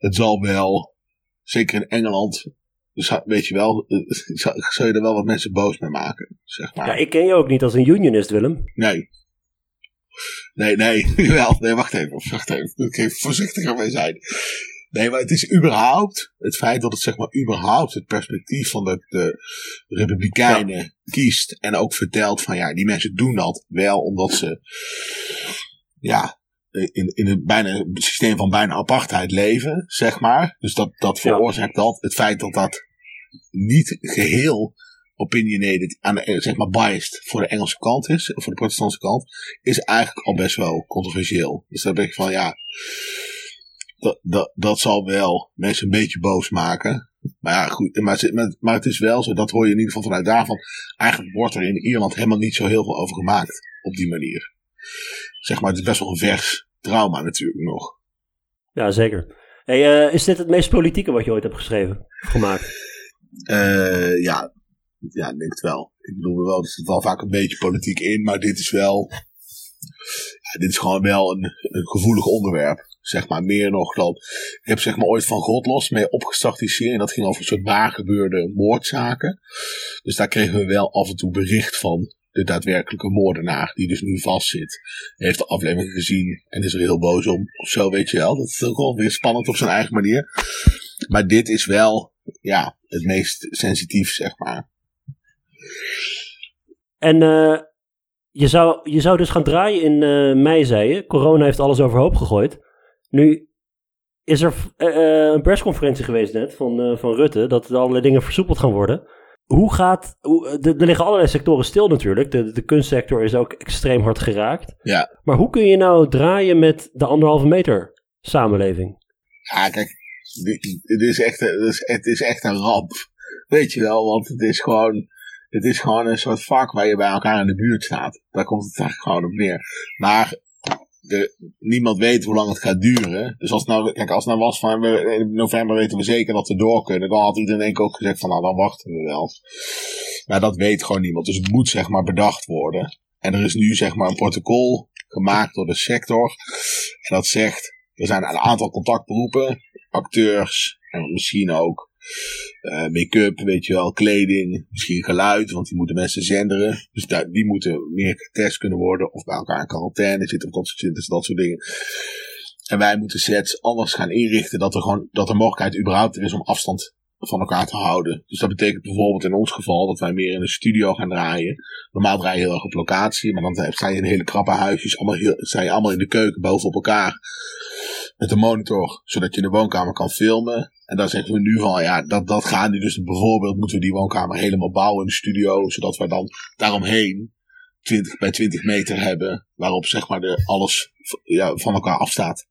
het zal wel, zeker in Engeland, dus weet je wel, eh, zou, je er wel wat mensen boos mee maken, zeg maar. Ja, ik ken je ook niet als een unionist, Willem. Nee. Nee, nee, wel. Nee, wacht even. Wacht even. Moet ik even voorzichtiger mee zijn. Nee, maar het is überhaupt, het feit dat het zeg maar überhaupt het perspectief van de, de Republikeinen kiest en ook vertelt van ja, die mensen doen dat wel omdat ze ja, in, in een bijna systeem van bijna apartheid leven, zeg maar. Dus dat, dat Ja. veroorzaakt dat. Het feit dat dat niet geheel opinionated, aan de, zeg maar biased voor de Engelse kant is, voor de protestantse kant, is eigenlijk al best wel controversieel. Dus daar ben ik van, ja, dat, dat, dat zal wel mensen een beetje boos maken. Maar ja, goed, maar, maar, het is wel zo, dat hoor je in ieder geval vanuit daarvan. Eigenlijk wordt er in Ierland helemaal niet zo heel veel over gemaakt op die manier. Zeg maar, het is best wel een vers trauma natuurlijk nog. Ja, zeker. Hey, uh, is dit het meest politieke wat je ooit hebt geschreven, gemaakt? Uh, ja, ja, ik denk het wel. Ik bedoel wel, er zit wel vaak een beetje politiek in, maar dit is wel. Ja, dit is gewoon wel een, een gevoelig onderwerp. Zeg maar meer nog dan. Ik heb zeg maar ooit van God los mee opgestart die serie. En dat ging over een soort waargebeurde moordzaken. Dus daar kregen we wel af en toe bericht van de daadwerkelijke moordenaar, die dus nu vastzit, heeft de aflevering gezien en is er heel boos om. Of zo, weet je wel. Dat is ook wel weer spannend op zijn eigen manier. Maar dit is wel, ja, het meest sensitief, zeg maar. En uh, je, zou, je zou dus gaan draaien in uh, mei, zei je. Corona heeft alles overhoop gegooid. Nu is er uh, een persconferentie geweest net van, van Rutte, dat allerlei dingen versoepeld gaan worden. Hoe gaat, hoe, er liggen allerlei sectoren stil natuurlijk. De, de kunstsector is ook extreem hard geraakt. Ja. Maar hoe kun je nou draaien met de anderhalve meter samenleving? Ja, kijk, het is echt, het is echt een ramp. Weet je wel, want het is gewoon, het is gewoon een soort vak waar je bij elkaar in de buurt staat. Daar komt het eigenlijk gewoon op neer. Maar niemand weet hoe lang het gaat duren. Dus als het nou, kijk, als nou was van in november weten we zeker dat we door kunnen, dan had iedereen ook gezegd van nou dan wachten we wel. Maar dat weet gewoon niemand. Dus het moet zeg maar bedacht worden. En er is nu zeg maar een protocol gemaakt door de sector. En dat zegt, er zijn een aantal contactberoepen, acteurs en misschien ook uh, make-up, weet je wel, kleding, misschien geluid, want die moeten mensen zenderen. Dus die moeten meer getest kunnen worden of bij elkaar in quarantaine zitten of dat soort, dus soort dingen. En wij moeten sets anders gaan inrichten dat er gewoon, dat de mogelijkheid überhaupt er is om afstand van elkaar te houden. Dus dat betekent bijvoorbeeld in ons geval dat wij meer in een studio gaan draaien. Normaal draai je heel erg op locatie, maar dan sta je in hele krappe huisjes, allemaal heel, sta je allemaal in de keuken bovenop elkaar. Met een monitor, zodat je de woonkamer kan filmen. En dan zeggen we nu van, ja, dat, dat gaat nu. Dus bijvoorbeeld moeten we die woonkamer helemaal bouwen in de studio, zodat wij dan daaromheen 20 bij 20 meter hebben, waarop zeg maar de, alles ja, van elkaar afstaat.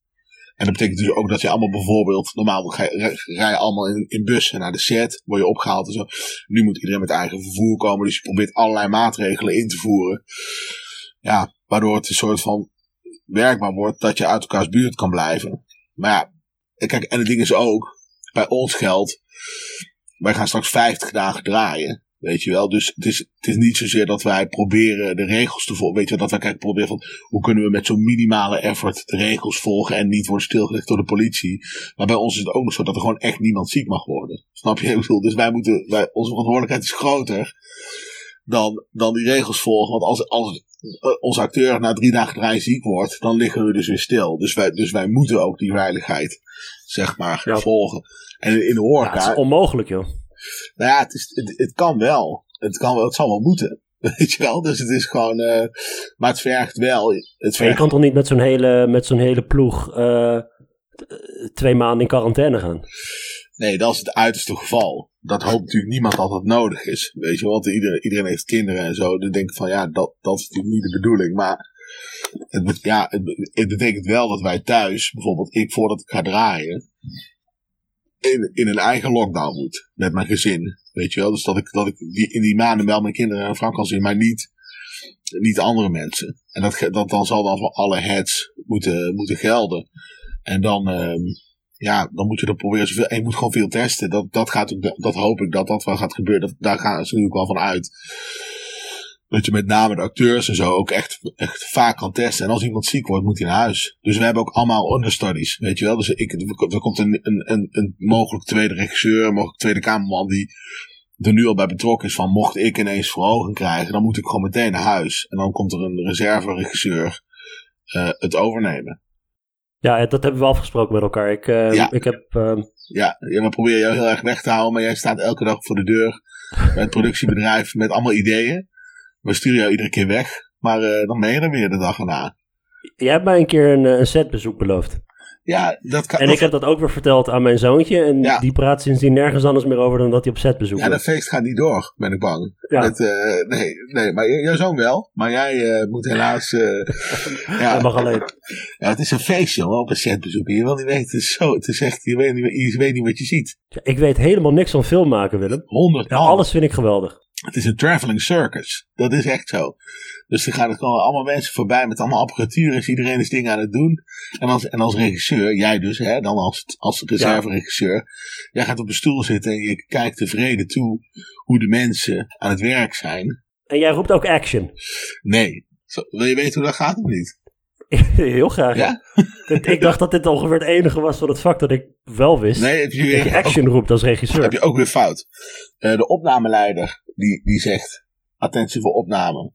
En dat betekent dus ook dat je allemaal bijvoorbeeld, normaal rij je allemaal in, in bussen naar de set, word je opgehaald en zo. Nu moet iedereen met eigen vervoer komen, dus je probeert allerlei maatregelen in te voeren. Ja, waardoor het een soort van werkbaar wordt dat je uit elkaars buurt kan blijven. Maar ja, kijk, en het ding is ook, bij ons geldt, wij gaan straks 50 dagen draaien. Weet je wel, dus het is, het is niet zozeer dat wij proberen de regels te volgen. Weet je wel, dat wij kijken proberen van hoe kunnen we met zo'n minimale effort de regels volgen en niet worden stilgelegd door de politie. Maar bij ons is het ook nog zo dat er gewoon echt niemand ziek mag worden. Snap je? Ik bedoel, dus wij moeten, wij, onze verantwoordelijkheid is groter dan, dan die regels volgen. Want als, als uh, onze acteur na drie dagen draaien ziek wordt, dan liggen we dus weer stil. Dus wij, dus wij moeten ook die veiligheid, zeg maar, volgen. En in de horeca... Ja, het is onmogelijk, joh. Nou ja, het, is, het, het, kan wel. Het, kan wel. het zal wel moeten. Weet je wel? Dus het is gewoon. Uh, maar het vergt wel. Het vergt... je kan toch niet met zo'n hele, met zo'n hele ploeg uh, twee maanden in quarantaine gaan? Nee, dat is het uiterste geval. Dat hoopt natuurlijk niemand dat dat nodig is. Weet je? Want iedereen, iedereen heeft kinderen en zo. Dan denk ik van ja, dat, dat is natuurlijk niet de bedoeling. Maar het, ja, het, betekent wel dat wij thuis, bijvoorbeeld ik voordat ik ga draaien, in, in een eigen lockdown moet. Met mijn gezin. Weet je wel? Dus dat ik, dat ik die, in die maanden wel mijn kinderen en vrouw kan zien, maar niet, niet andere mensen. En dat, dat dan zal dan voor alle heads moeten, moeten gelden. En dan, um, ja, dan moet je er proberen zoveel. En je moet gewoon veel testen. Dat, dat, gaat, dat hoop ik dat dat wel gaat gebeuren. Dat, daar gaan ze natuurlijk wel van uit dat je met name de acteurs en zo ook echt, echt vaak kan testen. En als iemand ziek wordt, moet hij naar huis. Dus we hebben ook allemaal understudies, weet je wel. Dus ik, er komt een, een, een, mogelijk tweede regisseur, een mogelijk tweede kamerman die er nu al bij betrokken is van mocht ik ineens verhoging krijgen, dan moet ik gewoon meteen naar huis. En dan komt er een reserve-regisseur uh, het overnemen. Ja, dat hebben we afgesproken met elkaar. Ik, uh, ja. ik heb... Uh... Ja, we proberen jou heel erg weg te houden, maar jij staat elke dag voor de deur bij het productiebedrijf met allemaal ideeën. We sturen jou iedere keer weg, maar uh, dan ben je er weer de dag erna. Jij hebt mij een keer een, een setbezoek beloofd. Ja, dat kan. En ik heb dat ook weer verteld aan mijn zoontje. En Ja. die praat sindsdien nergens anders meer over dan dat hij op set bezoekt ja, dat feest gaat niet door, ben ik bang. Ja. Eh, nee, nee, maar jouw zoon wel. Maar jij eh, moet helaas... eh, ja, Hij mag alleen. ja, het is een feestje hoor, op een setbezoek. Je wil niet weten, het is, zo, het is echt, je weet, niet, je weet niet wat je ziet. Ja, Ik weet helemaal niks van film maken, Willem. Honderd Ja, alles vind ik geweldig. Het is een traveling circus. Dat is echt zo. Dus er gaan er gewoon allemaal mensen voorbij met allemaal apparatuur. Is iedereen is dingen aan het doen. En als, en als regisseur, jij dus, hè, dan als, als reserveregisseur. Jij gaat op een stoel zitten en je kijkt tevreden toe hoe de mensen aan het werk zijn. En jij roept ook action. Nee. Zo, wil je weten hoe dat gaat of niet? Heel graag. Ja? Ik dacht dat dit ongeveer het enige was van het vak dat ik wel wist. Nee, heb je, Dat je action roept als regisseur. heb je ook weer fout. Eh, de opnameleider, die, die zegt, attentie voor opname.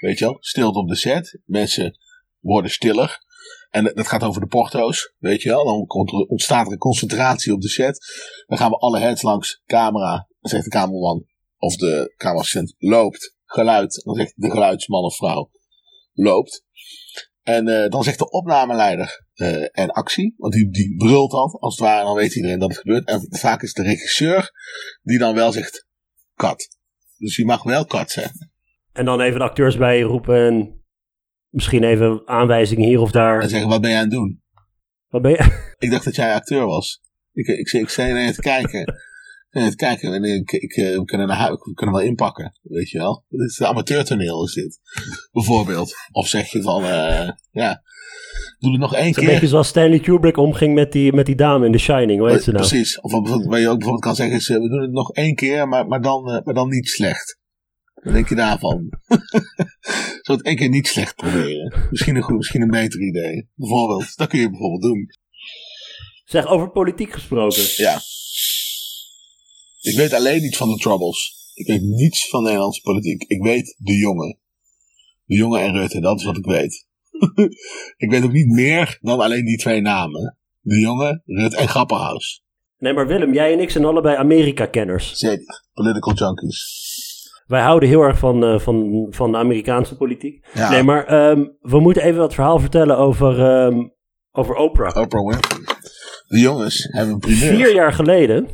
Weet je wel, stilte op de set. Mensen worden stiller. En dat gaat over de porto's, weet je wel. Dan ontstaat er een concentratie op de set. Dan gaan we alle heads langs camera. Dan zegt de cameraman of de cameraassistent loopt. Geluid. Dan zegt de geluidsman of vrouw loopt. En eh, dan zegt de opnameleider eh, en actie. Want die, die brult dan, als het ware. Dan weet iedereen dat het gebeurt. En vaak is de regisseur die dan wel zegt cut. Dus je mag wel cut zeggen. En dan even de acteurs bij roepen en misschien even aanwijzingen hier of daar. En zeggen wat ben je aan het doen? Wat ben je? Ik dacht dat jij acteur was. Ik, ik, ik, ik zei naar je te kijken. Te kijken. En ik, ik, eh, we, kunnen naar huis, we kunnen wel inpakken. Weet je wel. Dit is amateurtoneel is dit. Bijvoorbeeld. Of zeg je van, eh, ja. Doe het nog één is een keer. beetje zoals Stanley Kubrick omging met die, met die dame in The Shining. Hoe heet ze nou? Precies. Of wat je ook bijvoorbeeld kan zeggen is, eh, we doen het nog één keer, maar, maar, dan, eh, maar dan niet slecht. Wat denk je daarvan? Zo het één keer niet slecht proberen. Misschien een, goed, misschien een beter idee. Bijvoorbeeld. Dat kun je bijvoorbeeld doen. Zeg, over politiek gesproken. Ja. Ik weet alleen niet van de Troubles. Ik weet niets van Nederlandse politiek. Ik weet de jongen. De jongen en Rutte, dat is wat ik weet. ik weet ook niet meer dan alleen die twee namen. De jongen, Rutte en Grapperhaus. Nee, maar Willem, jij en ik zijn allebei Amerika-kenners. Zeker. Political junkies. Wij houden heel erg van, eh, van, van de Amerikaanse politiek. Ja. Nee, maar ehm, we moeten even wat verhaal vertellen over, ehm, over Oprah. Oprah Winfrey. De jongens hebben een primeur. Vier jaar geleden,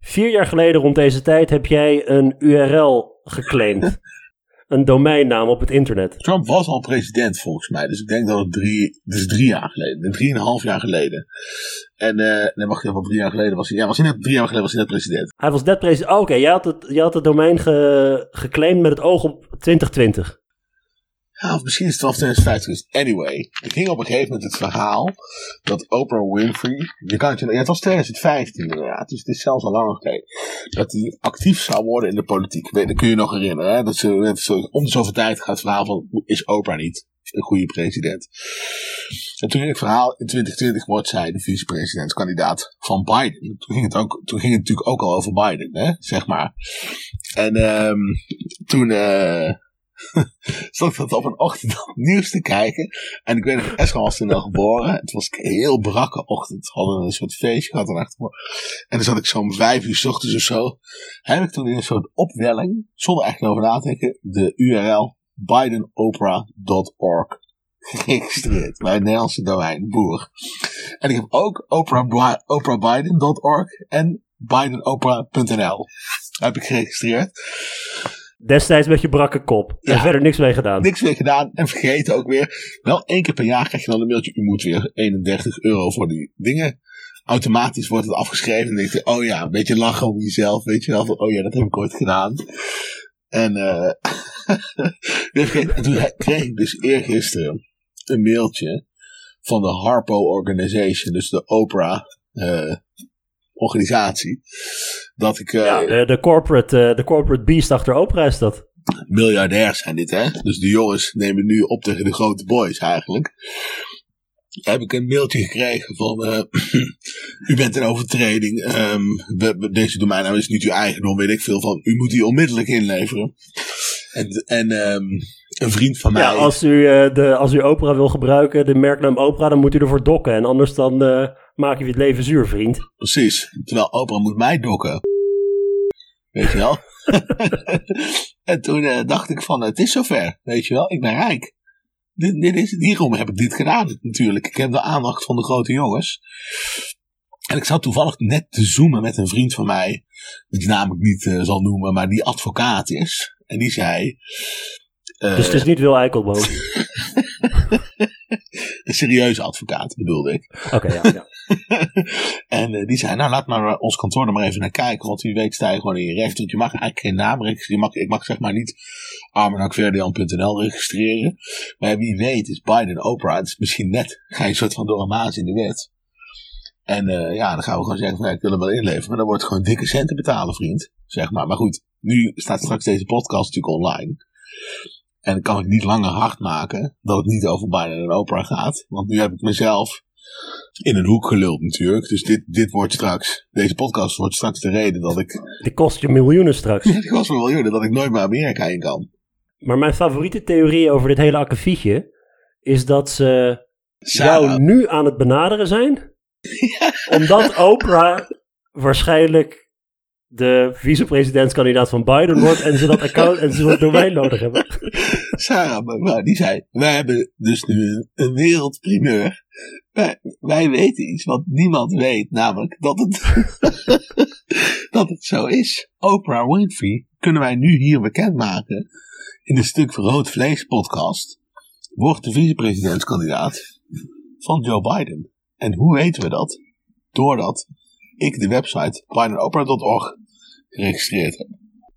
vier jaar geleden rond deze tijd, heb jij een URL geclaimd. een domeinnaam op het internet. Trump was al president volgens mij. Dus ik denk dat het drie, dus drie jaar geleden. Drieënhalf jaar geleden. En, eh nee, wacht even, drie jaar geleden was hij. Ja, was hij net, drie jaar geleden was hij net president. Hij was net president. Oh, Oké, jij had het, jij had het domein ge, geclaimd met het oog op 2020. Of misschien is het wel 2050. Dus Anyway, ik ging op een gegeven moment het verhaal dat Oprah Winfrey. Je kan het, ja, het was 2015 inderdaad, dus het is zelfs al langer geleden. Dat hij actief zou worden in de politiek. Dat kun je nog herinneren. Hè? Dat ze, ze- om de zoveel tijd gaat het verhaal van: is Oprah niet een goede president? En toen ging het verhaal: in 2020 wordt zij de vicepresidentskandidaat van Biden. Toen ging het, ook, toen ging het natuurlijk ook al over Biden, hè? zeg maar. En ehm, toen. eh ik dat op een ochtend nieuws te kijken. En ik weet nog, Esra was toen al geboren. Het was een heel brakke ochtend. We hadden een soort feestje gehad. En dan zat ik zo om vijf uur s ochtends of zo. Heb ik toen in een soort opwelling, zonder echt over na te denken, de URL bidenoprah.org geregistreerd. Bij het Nederlandse domein, boer. En ik heb ook Oprah, oprahbiden.org en bidenoprah.nl heb ik geregistreerd. Destijds met je brakke kop. En Ja. verder niks mee gedaan. Niks weer gedaan en vergeten ook weer. Wel één keer per jaar krijg je dan een mailtje. U moet weer 31 euro voor die dingen. Automatisch wordt het afgeschreven. En dan denk je, oh ja, een beetje lachen om jezelf. Weet je wel, van, oh ja, dat heb ik ooit gedaan. En, eh vergeten. en toen kreeg ik dus eergisteren een mailtje van de Harpo Organization. Dus de Oprah eh, organisatie. Dat ik... eh, Ja, de, de, corporate, eh, de corporate beast achter Oprah is dat. miljardairs zijn dit, hè? Dus de jongens nemen nu op tegen de grote boys eigenlijk. Heb ik een mailtje gekregen van. eh, u bent in overtreding. ehm, we- we- deze domeinnaam is niet uw eigendom, weet ik veel van. U moet die onmiddellijk inleveren. En, en ehm, een vriend van mij. Ja, als u, eh, de, als u Oprah wil gebruiken, de merknaam Oprah, dan moet u ervoor dokken. En anders dan eh, maak je het leven zuur, vriend. Precies. Terwijl Oprah moet mij dokken. Weet je wel? en toen eh, dacht ik van, het is zover. Weet je wel, ik ben rijk. Dit, dit is, hierom heb ik dit gedaan natuurlijk. Ik heb de aandacht van de grote jongens. En ik zat toevallig net te zoomen met een vriend van mij, die naam ik niet uh, zal noemen, maar die advocaat is. En die zei. Uh, dus het is niet Wil Eikelboom? een serieuze advocaat bedoelde ik. Oké, ja. ja. en uh, die zei, nou laat maar ons kantoor er maar even naar kijken, want wie weet sta je gewoon in je recht. Want je mag eigenlijk geen naam registreren. Mag, ik mag zeg maar niet armenakverdian.nl registreren. Maar wie weet is Biden Oprah. Het is misschien net, ga je een soort van door een maas in de wet. En uh, ja, dan gaan we gewoon zeggen van ik wil hem wel inleveren. Maar dan wordt gewoon dikke centen betalen, vriend. Zeg maar. Maar goed, nu staat straks deze podcast natuurlijk online. En dan kan ik niet langer hard maken dat het niet over Biden en Oprah gaat. Want nu heb ik mezelf in een hoek geluld natuurlijk. Dus dit, dit wordt straks, deze podcast wordt straks de reden dat ik... Die kost je miljoenen straks. Die kost me miljoenen, dat ik nooit meer Amerika in kan. Maar mijn favoriete theorie over dit hele akkefietje is dat ze jou nu aan het benaderen zijn. Omdat Oprah waarschijnlijk de vicepresidentskandidaat van Biden wordt en ze dat account en ze dat domein nodig hebben. Sarah, maar die zei, wij hebben dus nu een wereldprimeur. Wij, wij weten iets wat niemand weet, namelijk dat het, dat het zo is. Oprah Winfrey kunnen wij nu hier bekendmaken in de Stuk Rood Vlees podcast. Wordt de vicepresidentskandidaat van Joe Biden. En hoe weten we dat? Doordat ik de website binenoprah.org geregistreerd heb.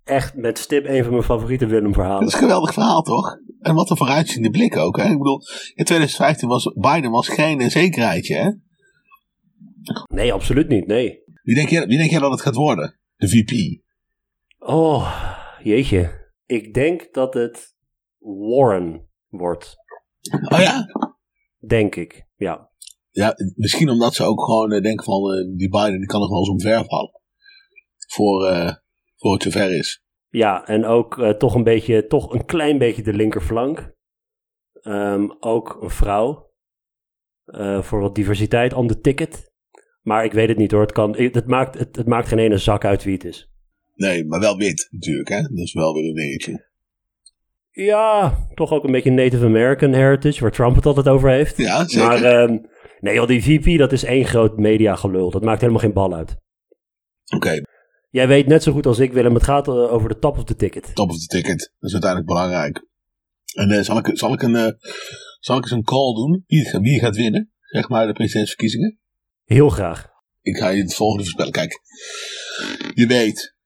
Echt met stip een van mijn favoriete Willem-verhalen. Dat is een geweldig verhaal, toch? En wat een vooruitziende blik ook. Hè? Ik bedoel, in 2015 was Biden was geen zekerheidje, hè? Nee, absoluut niet, nee. Wie denk, jij, wie denk jij dat het gaat worden? De VP? Oh, jeetje. Ik denk dat het Warren wordt. Oh ja? Denk ik, ja. Ja, misschien omdat ze ook gewoon uh, denken van uh, die Biden die kan nog wel eens omver vallen. Voor, uh, voor het zover is. Ja, en ook toch een beetje, toch een klein beetje de linkerflank. Um, ook een vrouw. voor wat diversiteit on the ticket. Maar ik weet het niet hoor. Het, kan, het, maakt, het, het maakt geen ene zak uit wie het is. Nee, maar wel wit natuurlijk hè. Dat is wel weer een dingetje. Ja, toch ook een beetje Native American heritage, waar Trump het altijd over heeft. Ja, zeker. Maar um, Nee joh, die VP dat is één groot mediagelul. Dat maakt helemaal geen bal uit. Oké. Jij weet net zo goed als ik, Willem, het gaat eh, over de top of the ticket. Top of the ticket, dat is uiteindelijk belangrijk. En uh, zal, ik, zal, ik een, uh, zal ik eens een call doen? Wie, wie gaat winnen, zeg maar, de presidentsverkiezingen? Heel graag. Ik ga je het volgende voorspellen. Kijk, je weet,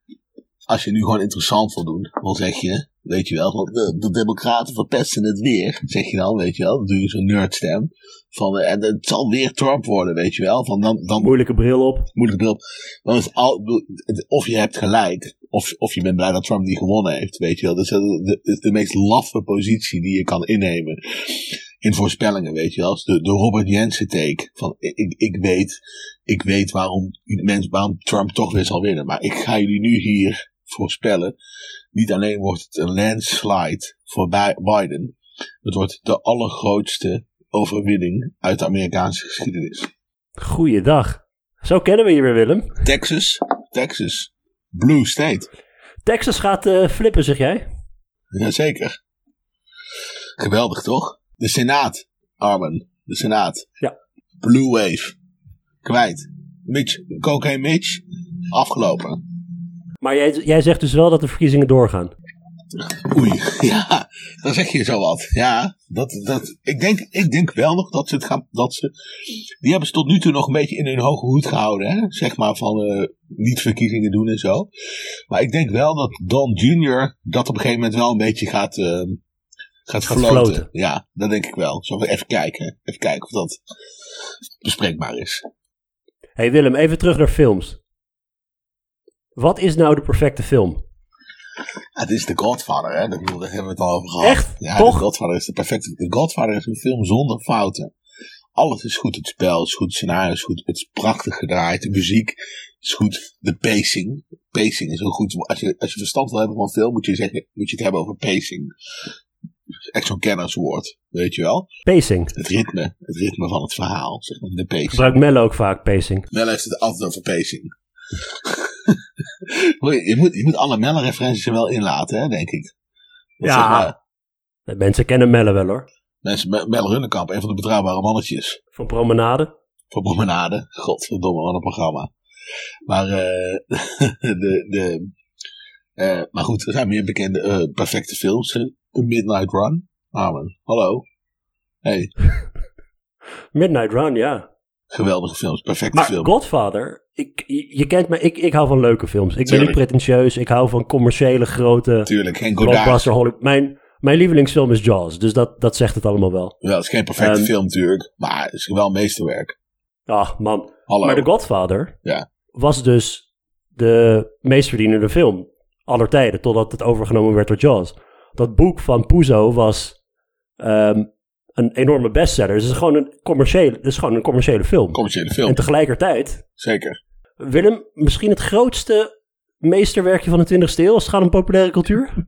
als je nu gewoon interessant wil doen, dan zeg je, weet je wel, van de, de democraten verpesten het weer, zeg je dan, weet je wel. Dan doe je zo'n nerdstem. Van, en het zal weer Trump worden, weet je wel. Van dan, dan, moeilijke bril op. Moeilijke bril op. Dan is al, of je hebt gelijk, of, of je bent blij dat Trump niet gewonnen heeft, weet je wel. Dat is de, de, de meest laffe positie die je kan innemen in voorspellingen, weet je wel. De, de Robert Jensen take. Van, ik, ik, weet, ik weet waarom, waarom Trump toch weer zal winnen. Maar ik ga jullie nu hier voorspellen. Niet alleen wordt het een landslide voor Biden. Het wordt de allergrootste overwinning uit de Amerikaanse geschiedenis. Goeiedag. Zo kennen we je weer, Willem. Texas. Texas. Blue State. Texas gaat uh, flippen, zeg jij? Jazeker. Geweldig, toch? De Senaat, Armen. De Senaat. Ja. Blue Wave. Kwijt. Mitch, Cocaine Mitch. Afgelopen. Maar jij, jij zegt dus wel dat de verkiezingen doorgaan. Oei, ja, dan zeg je zo wat. Ja, dat, dat, ik, denk, ik denk wel nog dat ze het gaan. Dat ze, die hebben ze tot nu toe nog een beetje in hun hoge hoed gehouden. Hè? Zeg maar van uh, niet verkiezingen doen en zo. Maar ik denk wel dat Don Jr. dat op een gegeven moment wel een beetje gaat, uh, gaat, gaat floten. Ja, dat denk ik wel. Zullen we even kijken. Even kijken of dat bespreekbaar is. Hey Willem, even terug naar films. Wat is nou de perfecte film? Het is The Godfather, hè? Daar hebben we het al over gehad. Echt? Ja, Toch? The Godfather is de perfecte. The Godfather is een film zonder fouten. Alles is goed. Het spel is goed, het scenario is goed, het is prachtig gedraaid, de muziek is goed, de pacing. Pacing is heel goed. Als je, als je verstand wil hebben van film, moet je, zeggen, moet je het hebben over pacing. Echt zo'n kennerswoord, weet je wel? Pacing. Het ritme, het ritme van het verhaal, zeg maar, de pacing. Gebruikt Melle ook vaak pacing? Melle heeft het altijd over pacing. Je, moet, je moet alle Melle-referenties er wel inlaten, hè, denk ik. ja, mensen kennen Melle wel hoor. Mensen, Me- Mel Runnekamp, een van de betrouwbare mannetjes. Van Promenade. Voor Promenade. Godverdomme, wat een programma. Maar, eh de, de, eh, maar goed, er zijn meer bekende eh, perfecte films. A Midnight Run. Armen, hallo. Hey, Midnight Run, ja. Geweldige films, perfecte Maar film. Godfather, ik, je, je kent me, ik, ik hou van leuke films. Ik ben niet pretentieus, ik hou van commerciële grote Tuurlijk, geen Godard. Hollywood. Mijn, mijn lievelingsfilm is Jaws, dus dat, dat zegt het allemaal wel. Wel, het is geen perfecte Ehm, film natuurlijk, maar het is wel meesterwerk. Ah, man. Hallo. Maar The Godfather Ja. was dus de meest verdienende film aller tijden, totdat het overgenomen werd door Jaws. Dat boek van Puzo was ehm, een enorme bestseller. Dus het is gewoon een commerciële, het is gewoon een commerciële film. Commerciële film, En tegelijkertijd, zeker. Willem, misschien het grootste meesterwerkje van de 20e eeuw als het gaat om populaire cultuur?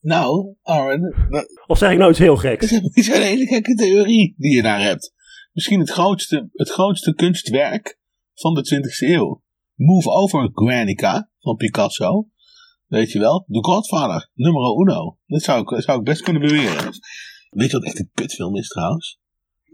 Nou, Arwen, dat Of zeg ik nou iets heel is geks? helemaal niet zo'n hele gekke theorie die je daar hebt. Misschien het grootste, het grootste kunstwerk van de 20e eeuw. Move Over Guernica van Picasso. Weet je wel? The Godfather, numero uno. Dat zou ik, zou ik best kunnen beweren. Weet je wat echt een kutfilm is trouwens?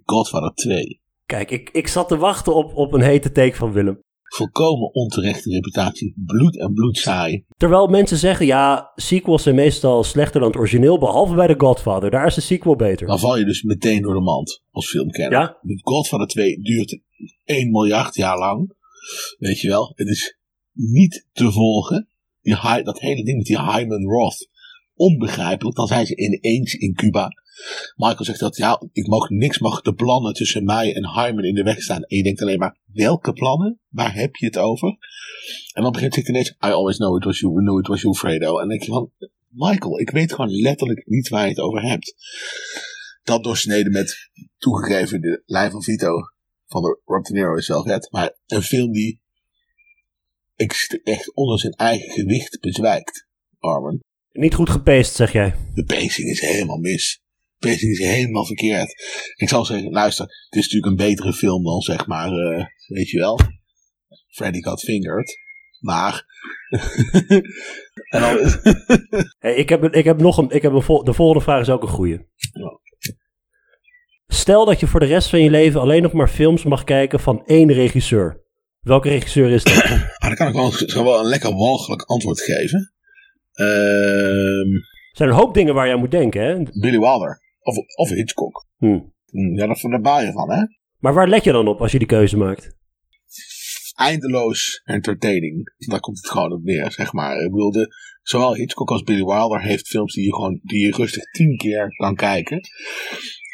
Godfather 2. Kijk, ik, ik zat te wachten op, op een hete take van Willem. Volkomen onterechte reputatie. Bloed en bloed saai. Terwijl mensen zeggen, ja, sequels zijn meestal slechter dan het origineel, behalve bij The Godfather. Daar is de sequel beter. Dan val je dus meteen door de mand als filmkenner. Ja? The Godfather 2 duurt 1 miljard jaar lang. Weet je wel? Het is niet te volgen. Die, dat hele ding met die Hyman Roth. Onbegrijpelijk. Dan zijn ze ineens in Cuba. Michael zegt dat, ja, ik mag, niks mag de plannen tussen mij en Hyman in de weg staan. En je denkt alleen maar, welke plannen? Waar heb je het over? En dan begint hij ineens, I always know it was you, knew it was you, Fredo. En dan denk je van, Michael, ik weet gewoon letterlijk niet waar je het over hebt. Dat doorsneden met, toegegeven, de lijn van Vito van de Rob De Niro is wel vet. Maar een film die echt onder zijn eigen gewicht bezwijkt, Armen. Niet goed gepaced, zeg jij. De pacing is helemaal mis. Is helemaal verkeerd. Ik zal zeggen, luister, het is natuurlijk een betere film dan zeg maar, eh, weet je wel, Freddy Got Fingered. Maar, en dan, Hey, ik, heb, ik heb nog een, ik heb een vol- de volgende vraag is ook een goeie. Ja. Stel dat je voor de rest van je leven alleen nog maar films mag kijken van één regisseur. Welke regisseur is dat? ah, dan kan ik wel, zou wel een lekker walgelijk antwoord geven. Ehm Er zijn een hoop dingen waar je aan moet denken, hè? Billy Wilder. Of, of Hitchcock. Hm. Hm, Ja, daar, daar baal je van, hè? Maar waar let je dan op als je die keuze maakt? eindeloos entertaining. Daar komt het gewoon op neer, zeg maar. Ik bedoel, de, zowel Hitchcock als Billy Wilder heeft films die je gewoon die je rustig tien keer kan kijken.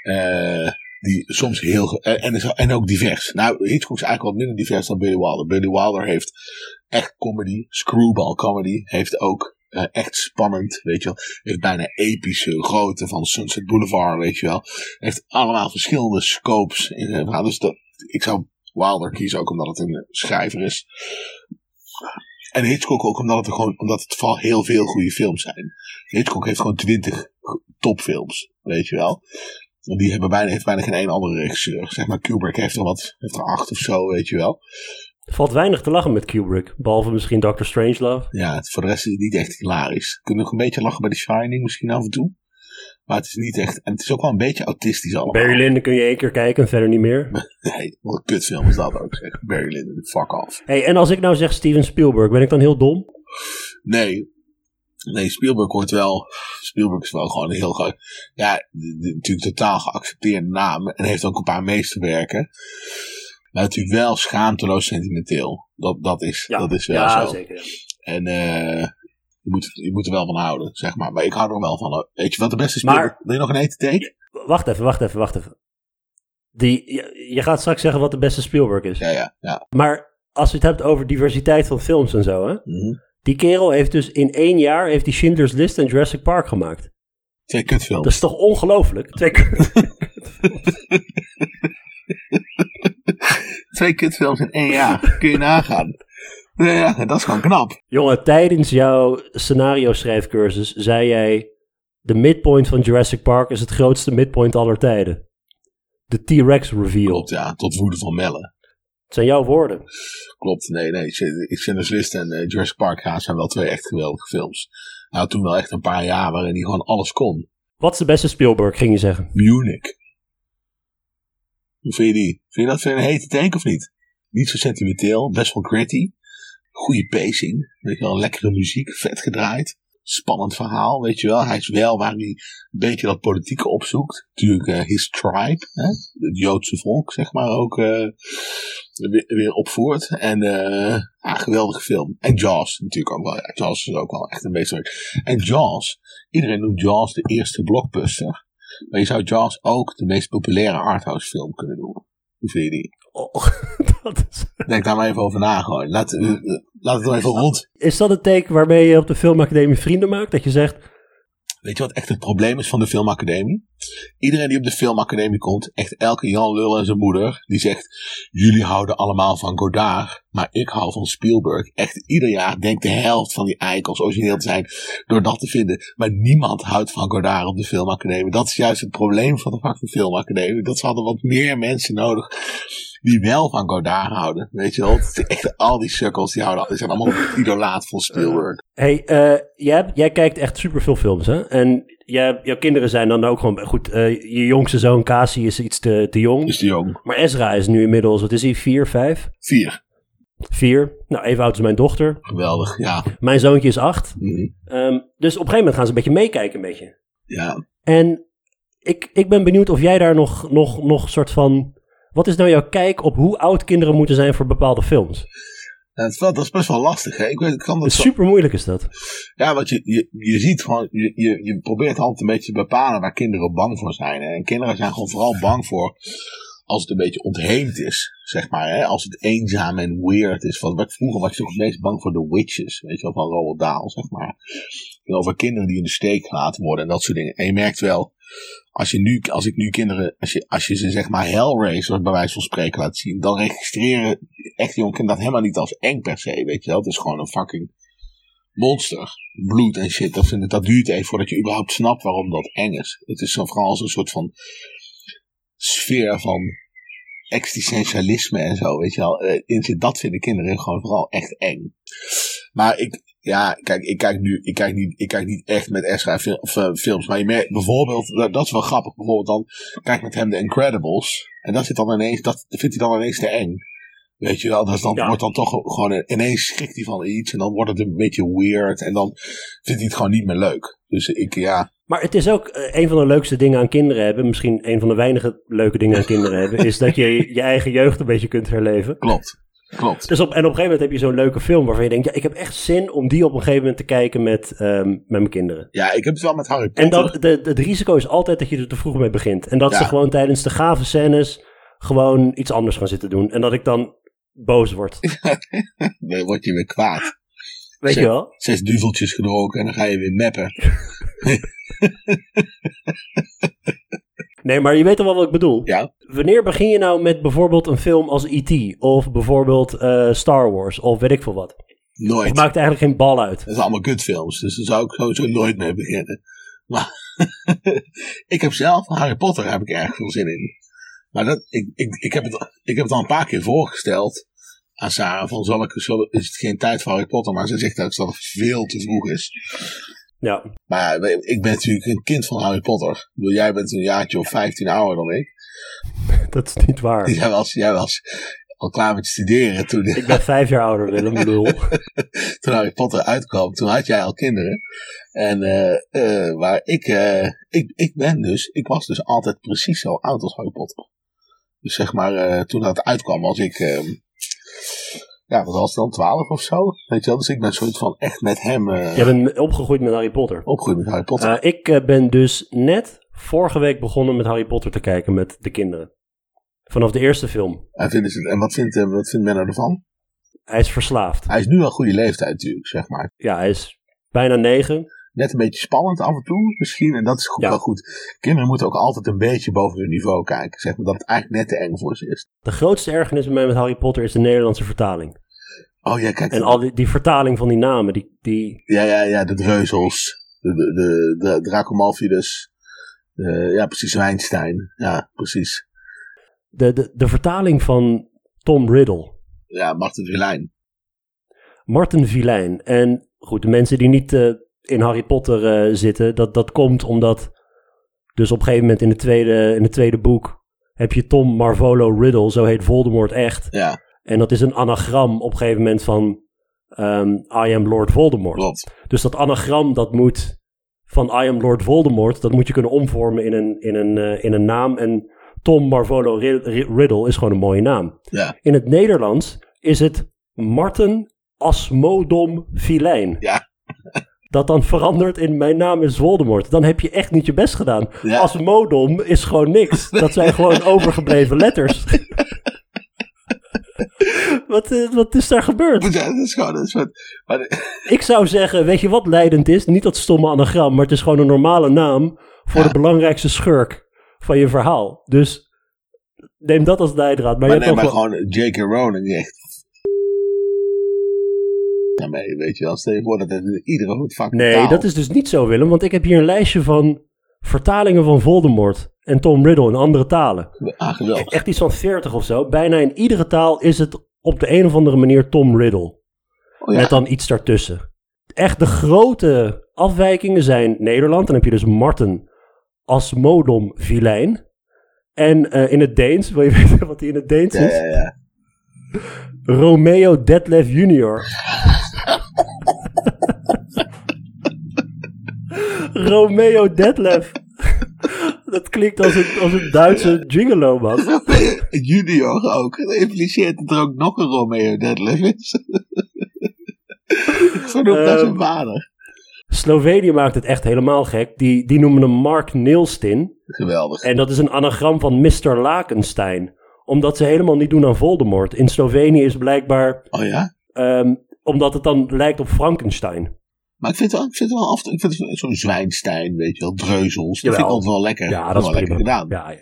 Eh, die soms heel... En, en ook divers. Nou, Hitchcock is eigenlijk wat minder divers dan Billy Wilder. Billy Wilder heeft echt comedy, screwball comedy. Heeft ook eh, echt spannend, weet je wel. Heeft bijna epische grootte van Sunset Boulevard, weet je wel. Heeft allemaal verschillende scopes in zijn verhaal. Dus dat, ik zou Wilder kiezen ook omdat het een schrijver is. En Hitchcock ook omdat het, gewoon, omdat het vooral heel veel goede films zijn. Hitchcock heeft gewoon twintig topfilms, weet je wel. En die hebben bijna, heeft bijna geen één andere regisseur. Zeg maar, Kubrick heeft er wat, heeft er acht of zo, weet je wel. Valt weinig te lachen met Kubrick, behalve misschien Dr. Strangelove. Ja, het, voor de rest is het niet echt hilarisch. Kunnen nog een beetje lachen bij The Shining misschien af en toe. Maar het is niet echt, en het is ook wel een beetje autistisch allemaal. Barry Lyndon kun je één keer kijken en verder niet meer. Nee, wat een kutfilm is dat ook, zeg. Barry Lyndon, fuck off. Hey, en als ik nou zeg Steven Spielberg, ben ik dan heel dom? Nee. Nee, Spielberg wordt wel. Spielberg is wel gewoon een heel. ge- Ja, natuurlijk totaal geaccepteerde naam. En heeft ook een paar meesterwerken. Maar natuurlijk wel schaamteloos sentimenteel. Dat, dat, is, dat is wel ja, zo. zeker. ja. En eh je, moet, je moet er wel van houden, zeg maar. Maar ik hou er wel van. Weet je wat de beste Maar- Spielberg... Wil je nog een eten take? Wacht even, wacht even, wacht even. Die, je, je gaat straks zeggen wat de beste Spielberg is. Ja, ja, ja. Maar als je het hebt over diversiteit van films en zo, hè? Mhm. Die kerel heeft dus in één jaar heeft die Schindler's List en Jurassic Park gemaakt. Twee kutfilms. Dat is toch ongelooflijk? Twee keer- Twee kutfilms in één jaar. Kun je nagaan. Ja, dat is gewoon knap. Jongen, tijdens jouw scenario schrijfcursus zei jij... De midpoint van Jurassic Park is het grootste midpoint aller tijden. De T-Rex reveal. Klopt, ja. Tot woede van Melle. Het zijn jouw woorden. Klopt, nee, nee. Schindler's List en eh, Jurassic Park gaan zijn wel twee echt geweldige films. Had toen wel echt een paar jaar waarin hij gewoon alles kon. Wat is de beste Spielberg, ging je zeggen? Munich. Hoe vind je die? Vind je dat vind een hete tank of niet? Niet zo sentimenteel, best wel gritty. Goede pacing, weet je wel, lekkere muziek, vet gedraaid. Spannend verhaal, weet je wel. Hij is wel waar hij een beetje dat politieke opzoekt. Natuurlijk uh, his tribe, hè? het Joodse volk, zeg maar, ook uh, weer, weer, opvoert. En uh, geweldige film. En Jaws natuurlijk ook wel. Ja, Jaws is ook wel echt een meesterwerk. En Jaws, iedereen noemt Jaws de eerste blockbuster. Maar je zou Jaws ook de meest populaire arthouse film kunnen doen. Hoe vind je die? Oh, dat is... Denk daar maar even over na gewoon. Laat, uh, laat het er even rond. Is dat een teken waarmee je op de filmacademie vrienden maakt? Dat je zegt... Weet je wat echt het probleem is van de filmacademie? Iedereen die op de filmacademie komt, echt elke Jan Lul en zijn moeder, die zegt, jullie houden allemaal van Godard, maar ik hou van Spielberg. Echt ieder jaar denkt de helft van die eikels origineel te zijn door dat te vinden. Maar niemand houdt van Godard op de filmacademie. Dat is juist het probleem van de filmacademie. Dat ze hadden wat meer mensen nodig die wel van Godard houden. Weet je wel? Echt, al die sukkels die, houden, die zijn allemaal idolaat van Spielberg. Hey, uh, jij, jij kijkt echt superveel films, hè? En jij, jouw kinderen zijn dan ook gewoon... Goed, uh, je jongste zoon Cassie is iets te, te jong. Is te jong. Maar Ezra is nu inmiddels, wat is hij, vier, vijf? Vier. Vier. Nou, even oud is mijn dochter. Geweldig, ja. Mijn zoontje is acht. Mm -hmm. um, dus op een gegeven moment gaan ze een beetje meekijken met je. Ja. En ik, ik ben benieuwd of jij daar nog, nog, nog soort van... Wat is nou jouw kijk op hoe oud kinderen moeten zijn voor bepaalde films? Dat, is wel, dat is best wel lastig. Hè? Ik weet, ik kan dat zo... Super moeilijk is dat. Ja, want je, je, je ziet gewoon, je, je, je probeert altijd een beetje te bepalen waar kinderen bang voor zijn. Hè? En kinderen zijn gewoon vooral bang voor als het een beetje ontheemd is, zeg maar. Hè? Als het eenzaam en weird is. Van, wat, vroeger was je toch het meest bang voor de witches, weet je wel, van Roald Dahl, zeg maar. En over kinderen die in de steek gelaten worden en dat soort dingen. En je merkt wel, als, je nu, als ik nu kinderen, als je, als je ze zeg maar Hellraiser bij wijze van spreken laat zien, dan registreren echt jonge kinderen dat helemaal niet als eng per se, weet je wel. Het is gewoon een fucking monster. Bloed en shit. Dat, dat duurt even voordat je überhaupt snapt waarom dat eng is. Het is vooral als een soort van sfeer van existentialisme en zo, weet je wel. In zit, dat vinden kinderen gewoon vooral echt eng. Maar ik, ja, kijk, ik kijk nu, ik kijk niet, ik kijk niet echt met fil of, uh, films, maar je merkt bijvoorbeeld, dat, dat, is wel grappig, bijvoorbeeld dan, kijk met hem The Incredibles, en dat zit dan ineens, dat vindt hij dan ineens te eng. Weet je wel, dus dan ja. wordt dan toch gewoon, ineens schrikt hij van iets, en dan wordt het een beetje weird, en dan vindt hij het gewoon niet meer leuk. Dus ik, ja, maar het is ook uh, een van de leukste dingen aan kinderen hebben. Misschien een van de weinige leuke dingen aan kinderen hebben. Is dat je je eigen jeugd een beetje kunt herleven. Klopt. Klopt. Dus op, en op een gegeven moment heb je zo'n leuke film waarvan je denkt: ja, ik heb echt zin om die op een gegeven moment te kijken met, um, met mijn kinderen. Ja, ik heb het wel met Harry Potter. En dat, de, de, het risico is altijd dat je er te vroeg mee begint. En dat ja. ze gewoon tijdens de gave scènes gewoon iets anders gaan zitten doen. En dat ik dan boos word. dan word je weer kwaad. Weet zes, je wel? Zes duveltjes gedronken en dan ga je weer meppen. nee, maar je weet toch wel wat ik bedoel? Ja. Wanneer begin je nou met bijvoorbeeld een film als E.T. of bijvoorbeeld uh, Star Wars of weet ik veel wat? Nooit. Het maakt eigenlijk geen bal uit. Dat zijn allemaal kutfilms, dus daar zou ik sowieso nooit mee beginnen. Maar ik heb zelf, Harry Potter heb ik erg veel zin in. Maar dat, ik, ik, ik, heb het, ik heb het al een paar keer voorgesteld aan Sarah van zal ik, zal, is het geen tijd voor Harry Potter, maar ze zegt dat het veel te vroeg is. Ja. Maar ja, ik ben natuurlijk een kind van Harry Potter. Bedoel, jij bent een jaartje of 15 ouder dan ik. Dat is niet waar. Jij was, jij was al klaar met studeren toen. Ik ben vijf jaar ouder, Willem, bedoel. toen Harry Potter uitkwam, toen had jij al kinderen. En, uh, uh, maar ik, uh, ik, ik ben dus, ik was dus altijd precies zo oud als Harry Potter. Dus zeg maar, toen dat uitkwam was ik, ja, wat was het dan, 12 of zo? Weet je wel, dus ik ben soort van echt met hem. Uh, Jij bent opgegroeid met Harry Potter. Opgegroeid met Harry Potter. Uh, ik uh, ben dus net vorige week begonnen met Harry Potter te kijken met de kinderen. Vanaf de eerste film. En, vinden ze, en wat vindt, wat vindt Menno ervan? Hij is verslaafd. Hij is nu al goede leeftijd natuurlijk, zeg maar. Ja, hij is bijna negen. Net een beetje spannend af en toe misschien. En dat is goed, ja. wel goed. Kinderen moeten ook altijd een beetje boven hun niveau kijken. Zeg maar dat het eigenlijk net te eng voor ze is. De grootste ergernis bij mij met Harry Potter is de Nederlandse vertaling. Oh ja, kijk. En al die, die vertaling van die namen. Die, die... Ja, ja, ja. De Dreuzels. De, de, de, de Draco. Uh, ja, precies. Weinstein. Ja, precies. De, de, de vertaling van Tom Riddle. Ja, Martin Vilijn. Martin Vilijn. En goed, de mensen die niet uh, in Harry Potter uh, zitten, dat, dat komt omdat Dus op een gegeven moment in, de tweede, in het tweede boek heb je Tom Marvolo Riddle, zo heet Voldemort echt. Ja, En dat is een anagram op een gegeven moment van ehm, I am Lord Voldemort. klopt. Dus dat anagram dat moet van I am Lord Voldemort, dat moet je kunnen omvormen in een, in een, eh, in een naam. En Tom Marvolo Ri- Ri- Riddle is gewoon een mooie naam. Ja, In het Nederlands is het Marten Asmodom Filijn. Ja. Dat dan verandert in mijn naam is Voldemort. Dan heb je echt niet je best gedaan. Ja. Asmodom is gewoon niks. Dat zijn gewoon overgebleven letters. wat, eh, wat is daar gebeurd? ja dat is gewoon een soort... Maar, Ik zou zeggen, weet je wat leidend is? Niet dat stomme anagram, maar het is gewoon een normale naam voor Ja. de belangrijkste schurk van je verhaal. Dus neem dat als leidraad. Maar, maar je hebt nee, maar wel- gewoon J.K. Rowling echt... Daarmee, weet je wel. Stel je voor dat het in iedere Nee, taal- dat is dus niet zo, Willem. Want ik heb hier een lijstje van vertalingen van Voldemort en Tom Riddle in andere talen. Ah, geweldig. Echt iets van 40 of zo. Bijna in iedere taal is het op de een of andere manier Tom Riddle. Oh, ja. Met dan iets daartussen. Echt de grote afwijkingen zijn Nederland. Dan heb je dus Marten Asmodom Vilijn. En eh, in het Deens, wil je weten wat hij in het Deens is? ja, ja. Romeo Detlef Junior. Romeo Detlef. Dat klinkt als een, als een Duitse gigolo, man. Junior ook. Dat impliceert dat er ook nog een Romeo Detlef is. Vernoemd naar zijn Ehm, vader. Slovenië maakt het echt helemaal gek. Die, die noemen hem Mark Nilstin. Geweldig. En dat is een anagram van Mr. Lakenstein. Omdat ze helemaal niet doen aan Voldemort. In Slovenië is blijkbaar... Oh ja? ehm, omdat het dan lijkt op Frankenstein. Maar ik vind het wel, ik vind het wel af, ik vind het zo'n Zwijnstein, weet je wel, Dreuzels. Dat vind ik altijd wel lekker. Ja, dat is wel lekker gedaan. Ja, ja.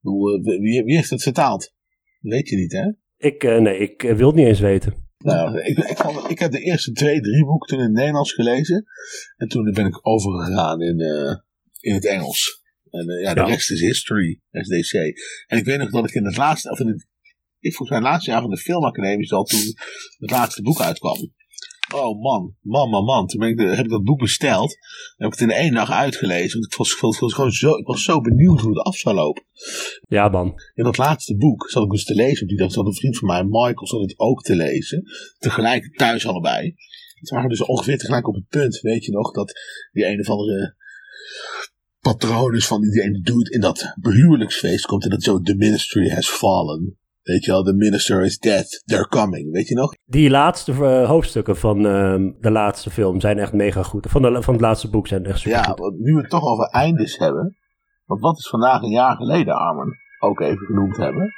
Bedoel, eh, Wie, wie heeft het vertaald? Dat weet je niet, hè? Ik, eh, nee, ik eh, wil het niet eens weten. Nou, ik, ik, heb de eerste twee, drie boeken toen in het Nederlands gelezen. En toen ben ik overgegaan in, in het Engels. En ja, de Ja. rest is history, SDC. En ik weet nog dat ik in het laatste, of in het, ik volgens mij het laatste jaar van de filmacademie al toen het laatste boek uitkwam. Oh man, man, man, man. Toen ben ik de- heb ik dat boek besteld. En heb ik het in één dag uitgelezen. Want ik was, gewoon zo, ik was zo benieuwd hoe het af zou lopen. Ja, man. In dat laatste boek zat ik dus te lezen. Op die dag zat een vriend van mij, Michael, zat het ook te lezen. Tegelijk thuis allebei. Het waren dus ongeveer tegelijk op het punt, weet je nog, dat die een of andere patroon is van die ene dude in dat huwelijksfeest komt en dat zo, the ministry has fallen. Weet je wel, the minister is dead, they're coming, weet je nog? Die laatste eh, hoofdstukken van ehm, de laatste film zijn echt mega goed. Van, de, van het laatste boek zijn echt super Ja, goed. want nu we het toch over eindes hebben. Want wat is vandaag een jaar geleden, Armen? Ook even genoemd hebben.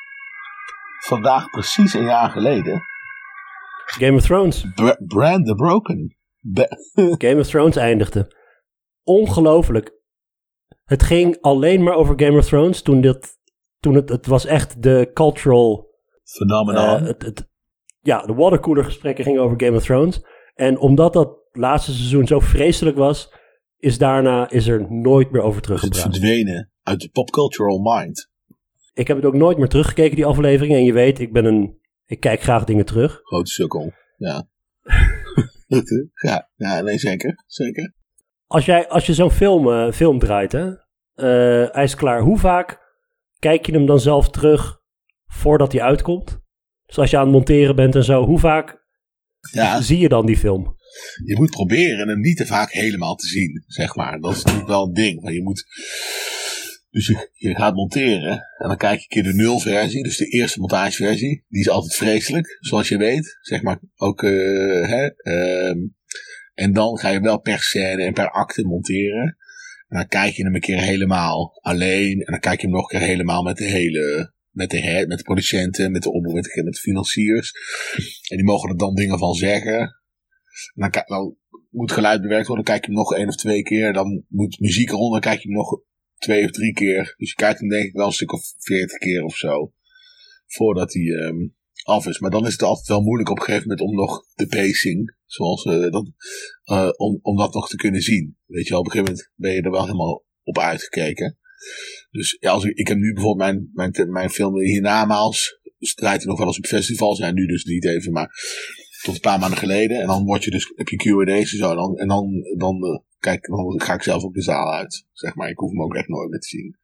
Vandaag precies een jaar geleden. Game of Thrones. Bra- Brand the Broken. Be- Game of Thrones eindigde. Ongelooflijk. Het ging alleen maar over Game of Thrones toen, dit, toen het, het was echt de cultural Phenomenon. Eh, het, het, ja, de watercooler gesprekken gingen over Game of Thrones. En omdat dat laatste seizoen zo vreselijk was, is daarna is er nooit meer over het teruggebracht. verdwenen uit de popcultural mind. Ik heb het ook nooit meer teruggekeken, die afleveringen. En je weet, ik ben een... Ik kijk graag dingen terug. Grote sukkel. Ja. ja, ja, nee, zeker. Zeker. Als, jij, als je zo'n film, eh, film draait, hè, eh, hij is klaar. Hoe vaak kijk je hem dan zelf terug voordat hij uitkomt? Dus als je aan het monteren bent en zo, hoe vaak Ja, zie je dan die film? je moet proberen hem niet te vaak helemaal te zien, zeg maar. Dat is natuurlijk wel een ding. Maar je moet. Dus je, je gaat monteren en dan kijk je een keer de nulversie, dus de eerste montageversie. Die is altijd vreselijk, zoals je weet. Zeg maar ook. eh, hè, ehm, en dan ga je wel per scène en per acte monteren. En dan kijk je hem een keer helemaal alleen. En dan kijk je hem nog een keer helemaal met de hele. Met de, head, met de producenten, met de op, met de, met de financiers. En die mogen er dan dingen van zeggen. En dan, dan moet geluid bewerkt worden, dan kijk je hem nog één of twee keer. Dan moet muziek eronder, dan kijk je hem nog twee of drie keer. Dus je kijkt hem denk ik wel een stuk of veertig keer of zo. Voordat hij ehm, af is. Maar dan is het altijd wel moeilijk op een gegeven moment om nog de pacing, zoals eh, dat, eh, om, om dat nog te kunnen zien. Weet je wel, op een gegeven moment ben je er wel helemaal op uitgekeken. Dus ja, als ik, ik heb nu bijvoorbeeld mijn, mijn, mijn film hiernamaals. Draait hij nog wel eens op festivals. Ja, nu dus niet even, maar tot een paar maanden geleden. En dan word je dus, heb je Q&A's en zo. En dan, en dan, dan eh, kijk, dan ga ik zelf ook de zaal uit. Zeg maar, ik hoef hem ook echt nooit meer te zien.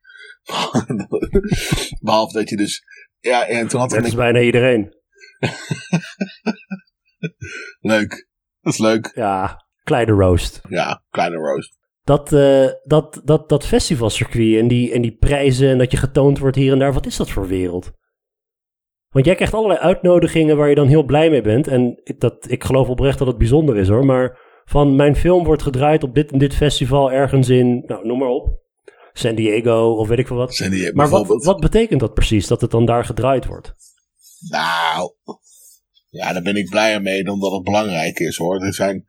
Behalve dat je dus. Ja, en toen had Dat is bijna iedereen. leuk. Dat is leuk. Ja, kleine roast. Ja, kleine roast. Dat, uh, dat, dat, dat festivalcircuit en die, en die prijzen en dat je getoond wordt hier en daar, wat is dat voor wereld? Want jij krijgt allerlei uitnodigingen waar je dan heel blij mee bent. En dat, ik geloof oprecht dat het bijzonder is hoor. Maar van mijn film wordt gedraaid op dit en dit festival ergens in, nou noem maar op. San Diego of weet ik veel wat. San Diego, maar wat, wat betekent dat precies, dat het dan daar gedraaid wordt? Nou, ja, daar ben ik blijer mee dan dat het belangrijk is hoor. Er zijn,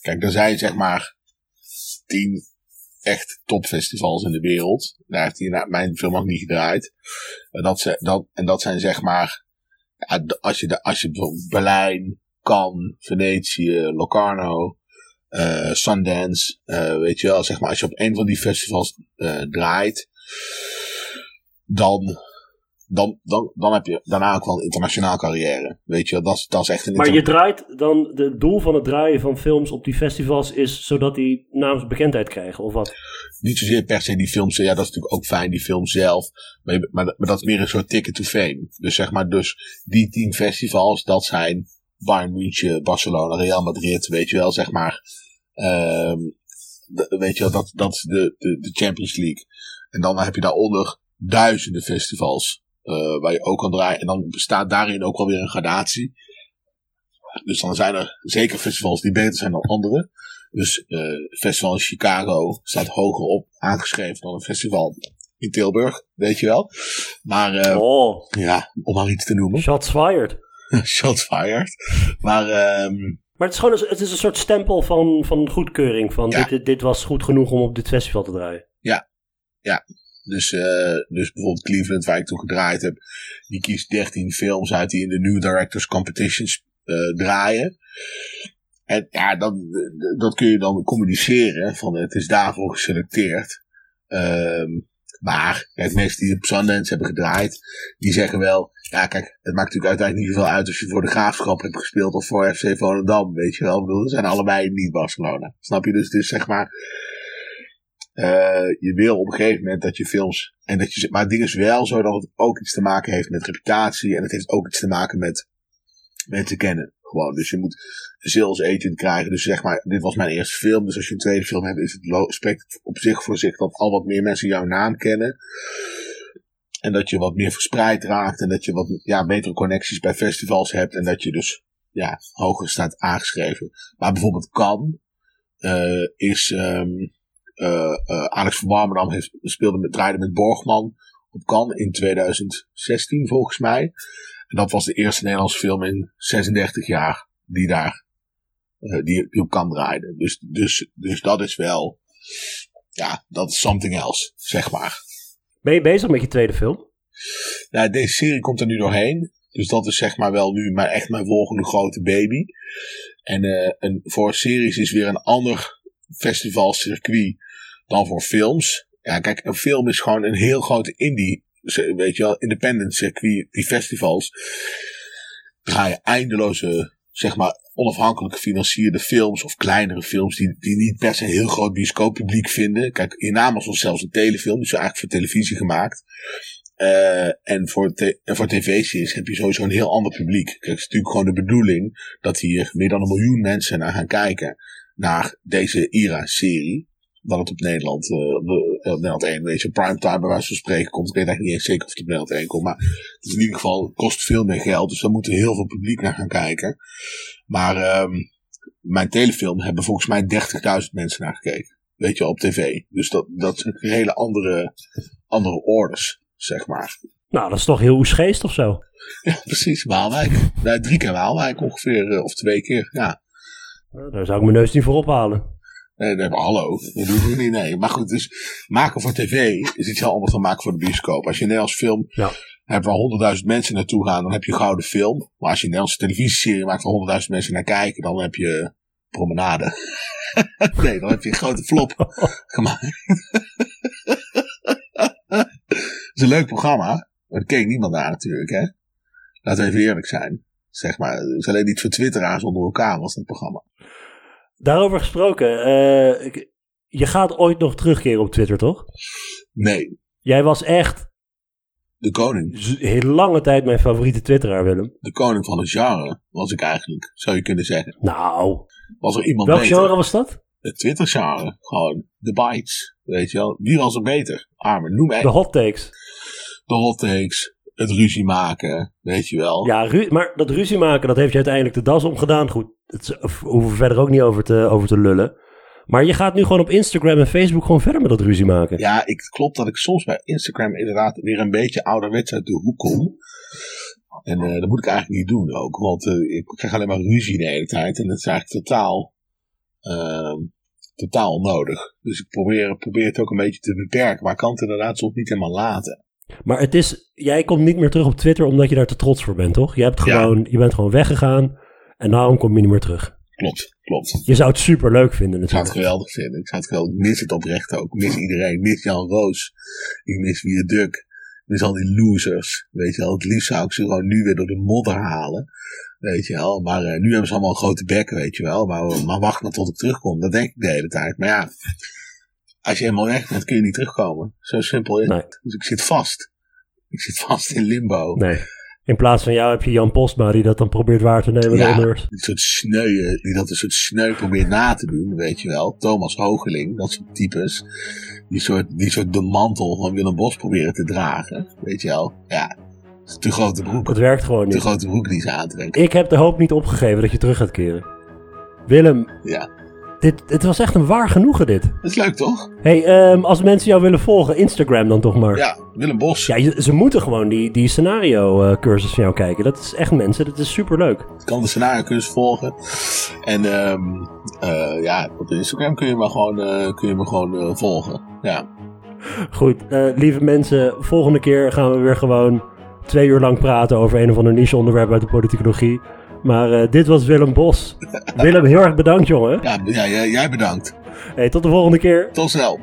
kijk, er zijn zeg maar tien echt topfestivals in de wereld. Daar heeft hij mijn film ook niet gedraaid. En dat, dat, en dat zijn zeg maar, ja, als, je de, als je bijvoorbeeld Berlijn, Cannes, Venetië, Locarno, uh, Sundance, uh, weet je wel, zeg maar, als je op een van die festivals uh, draait, dan dan, dan, dan heb je daarna ook wel een internationaal carrière. Weet je, dat, dat is echt een. Maar je draait dan, het doel van het draaien van films op die festivals is zodat die namens bekendheid krijgen, of wat? Niet zozeer per se die films, ja, dat is natuurlijk ook fijn, die film zelf. Maar, maar, maar dat is meer een soort ticket to fame. Dus zeg maar, dus die tien festivals, dat zijn Bayern München, Barcelona, Real Madrid, weet je wel, zeg maar. Um, weet je wel, dat, dat is de, de, de Champions League. En dan heb je daaronder duizenden festivals. Uh, waar je ook kan draaien. En dan bestaat daarin ook wel weer een gradatie. Dus dan zijn er zeker festivals die beter zijn dan andere. Dus uh, festival in Chicago staat hoger op aangeschreven dan een festival in Tilburg, weet je wel. Maar uh, oh. ja, om maar iets te noemen. Shots fired. Shots fired. Maar, um, maar het is gewoon een, het is een soort stempel van, van goedkeuring. Van ja. dit, dit was goed genoeg om op dit festival te draaien. Ja, ja. Dus, uh, dus bijvoorbeeld Cleveland, waar ik toen gedraaid heb, die kiest 13 films uit die in de New Directors Competitions uh, draaien. En ja, dat, dat kun je dan communiceren, van het is daarvoor geselecteerd. Um, maar, kijk, mensen die op Sundance hebben gedraaid, die zeggen wel, ja kijk, het maakt natuurlijk uiteindelijk niet zoveel uit als je voor de Graafschap hebt gespeeld of voor FC Volendam, weet je wel. Ik bedoel, zijn allebei niet Barcelona. Snap je? Dus, dus zeg maar, uh, je wil op een gegeven moment dat je films. En dat je, maar het ding is wel zo dat het ook iets te maken heeft met reputatie. En het heeft ook iets te maken met mensen kennen. Gewoon. Dus je moet sales agent krijgen. Dus zeg maar, dit was mijn eerste film. Dus als je een tweede film hebt, is het spreekt op zich voor zich dat al wat meer mensen jouw naam kennen. En dat je wat meer verspreid raakt. En dat je wat ja, betere connecties bij festivals hebt. En dat je dus ja, hoger staat aangeschreven. Maar bijvoorbeeld Kan uh, is. Um, Alex van Warmerdam heeft, speelde met, draaide met Borgman op Cannes in 2016 volgens mij. En dat was de eerste Nederlandse film in 36 jaar die daar uh, die, die op Cannes draaide. Dus, dus, dus dat is wel, ja, dat is something else, zeg maar. Ben je bezig met je tweede film? Ja, deze serie komt er nu doorheen. Dus dat is zeg maar wel nu maar echt mijn volgende grote baby. En, uh, en voor series is weer een ander festivalcircuit dan voor films. Ja, kijk, een film is gewoon een heel grote indie, weet je wel, independent circuit. Die festivals draaien eindeloze, zeg maar, onafhankelijk gefinancierde films of kleinere films die, die niet per se een heel groot bioscooppubliek vinden. Kijk, in naam was zelfs een telefilm, dus eigenlijk voor televisie gemaakt. Uh, en voor, voor tv-series heb je sowieso een heel ander publiek. Kijk, het is natuurlijk gewoon de bedoeling dat hier meer dan een miljoen mensen naar gaan kijken. Naar deze IRA-serie dat het op Nederland, uh, op, Nederland 1, weet je, primetime bij wijze van spreken komt. Ik weet eigenlijk niet eens zeker of het op Nederland 1 komt, maar het is in ieder geval, kost veel meer geld, dus daar moet heel veel publiek naar gaan kijken. Maar um, mijn telefilm hebben volgens mij 30.000 mensen naar gekeken. Weet je, op tv. Dus dat, dat zijn hele andere, andere orders, zeg maar. Nou, dat is toch heel geest of zo? Ja, precies. Waalwijk. Nee, drie keer Waalwijk ongeveer, eh, of twee keer, ja. Nou, daar zou ik mijn neus niet voor ophalen. Nee, nee, maar hallo, dat doen we niet, nee. Maar goed, dus maken voor tv is iets heel anders dan maken voor de bioscoop. Als je een Nederlands film ja. hebt waar honderdduizend mensen naartoe gaan, dan heb je een gouden film. Maar als je een Nederlandse televisieserie maakt waar honderdduizend mensen naar kijken, dan heb je promenade. nee, dan heb je een grote flop gemaakt. Het is een leuk programma, maar daar keek niemand naar natuurlijk, hè. Laten we even eerlijk zijn. Zeg maar, het is alleen niet voor twitteraars onder elkaar was dat programma. Daarover gesproken, uh, je gaat ooit nog terugkeren op Twitter, toch? Nee, Jij was echt de koning. heel lange tijd mijn favoriete twitteraar, Willem. De koning van het genre was ik eigenlijk, zou je kunnen zeggen. Nou, Was er iemand welk beter? genre was dat? Het Twitter-genre. Gewoon de bites. Weet je wel. Wie was er beter? Armen, noem mij. De hot takes. De hot takes. Het ruzie maken. Weet je wel. Ja, ru- maar dat ruzie maken, dat heeft je uiteindelijk de das omgedaan. Goed, hoeven we verder ook niet over te, over te lullen. Maar je gaat nu gewoon op Instagram en Facebook gewoon verder met dat ruzie maken. Ja, ik, het klopt dat ik soms bij Instagram inderdaad weer een beetje ouderwets uit de hoek kom. En eh, dat moet ik eigenlijk niet doen ook. Want eh, ik krijg alleen maar ruzie de hele tijd. En dat is eigenlijk totaal, ehm, totaal onnodig. Dus ik probeer, probeer het ook een beetje te beperken. Maar ik kan het inderdaad soms niet helemaal laten. Maar het is, jij komt niet meer terug op Twitter omdat je daar te trots voor bent, toch? Je, hebt Ja. gewoon, je bent gewoon weggegaan en daarom kom je niet meer terug. Klopt, klopt. Je zou het super leuk vinden Ik zou het natuurlijk. geweldig vinden. Ik zou het geweldig. Ik mis het oprecht ook. Ik mis iedereen. Ik mis Jan Roos. Ik mis Wie Duk. Ik mis al die losers. Weet je wel. Het liefst zou ik ze gewoon nu weer door de modder halen. Weet je wel. Maar eh, nu hebben ze allemaal grote bekken, weet je wel. Maar, maar wacht maar tot ik terugkom. Dat denk ik de hele tijd. Maar ja. Als je helemaal weg bent, kun je niet terugkomen. Zo simpel is Nee. het. Dus ik zit vast. Ik zit vast in limbo. Nee. In plaats van jou heb je Jan Postma die dat dan probeert waar te nemen. Ja. onder. Die soort sneu, die dat een soort sneu probeert na te doen, weet je wel. Thomas Hoogeling, dat soort types. Die soort, die soort de mantel van Willem Bos proberen te dragen, weet je wel. Ja, te grote broek. Het werkt gewoon Te niet. grote broek die ze aantrekken. Ik heb de hoop niet opgegeven dat je terug gaat keren. Willem, Ja, dit, dit was echt een waar genoegen dit. dat is leuk toch? hey, ehm, als mensen jou willen volgen, Instagram dan toch maar. Ja, Willem Bos. Ja, je- ze moeten gewoon die, die scenario eh, cursus van jou kijken. Dat is echt mensen, dat is superleuk. Je kan de scenario cursus volgen. En ehm eh, ja, op Instagram kun je me gewoon, eh, kun je me gewoon eh, volgen. Ja. Goed, eh, lieve mensen, volgende keer gaan we weer gewoon twee uur lang praten over een of ander niche onderwerp uit de politicologie. Maar eh, dit was Willem Bos. Willem, heel erg bedankt jongen. Ja, ja, jij- jij bedankt. Hey, tot de volgende keer. Tot snel.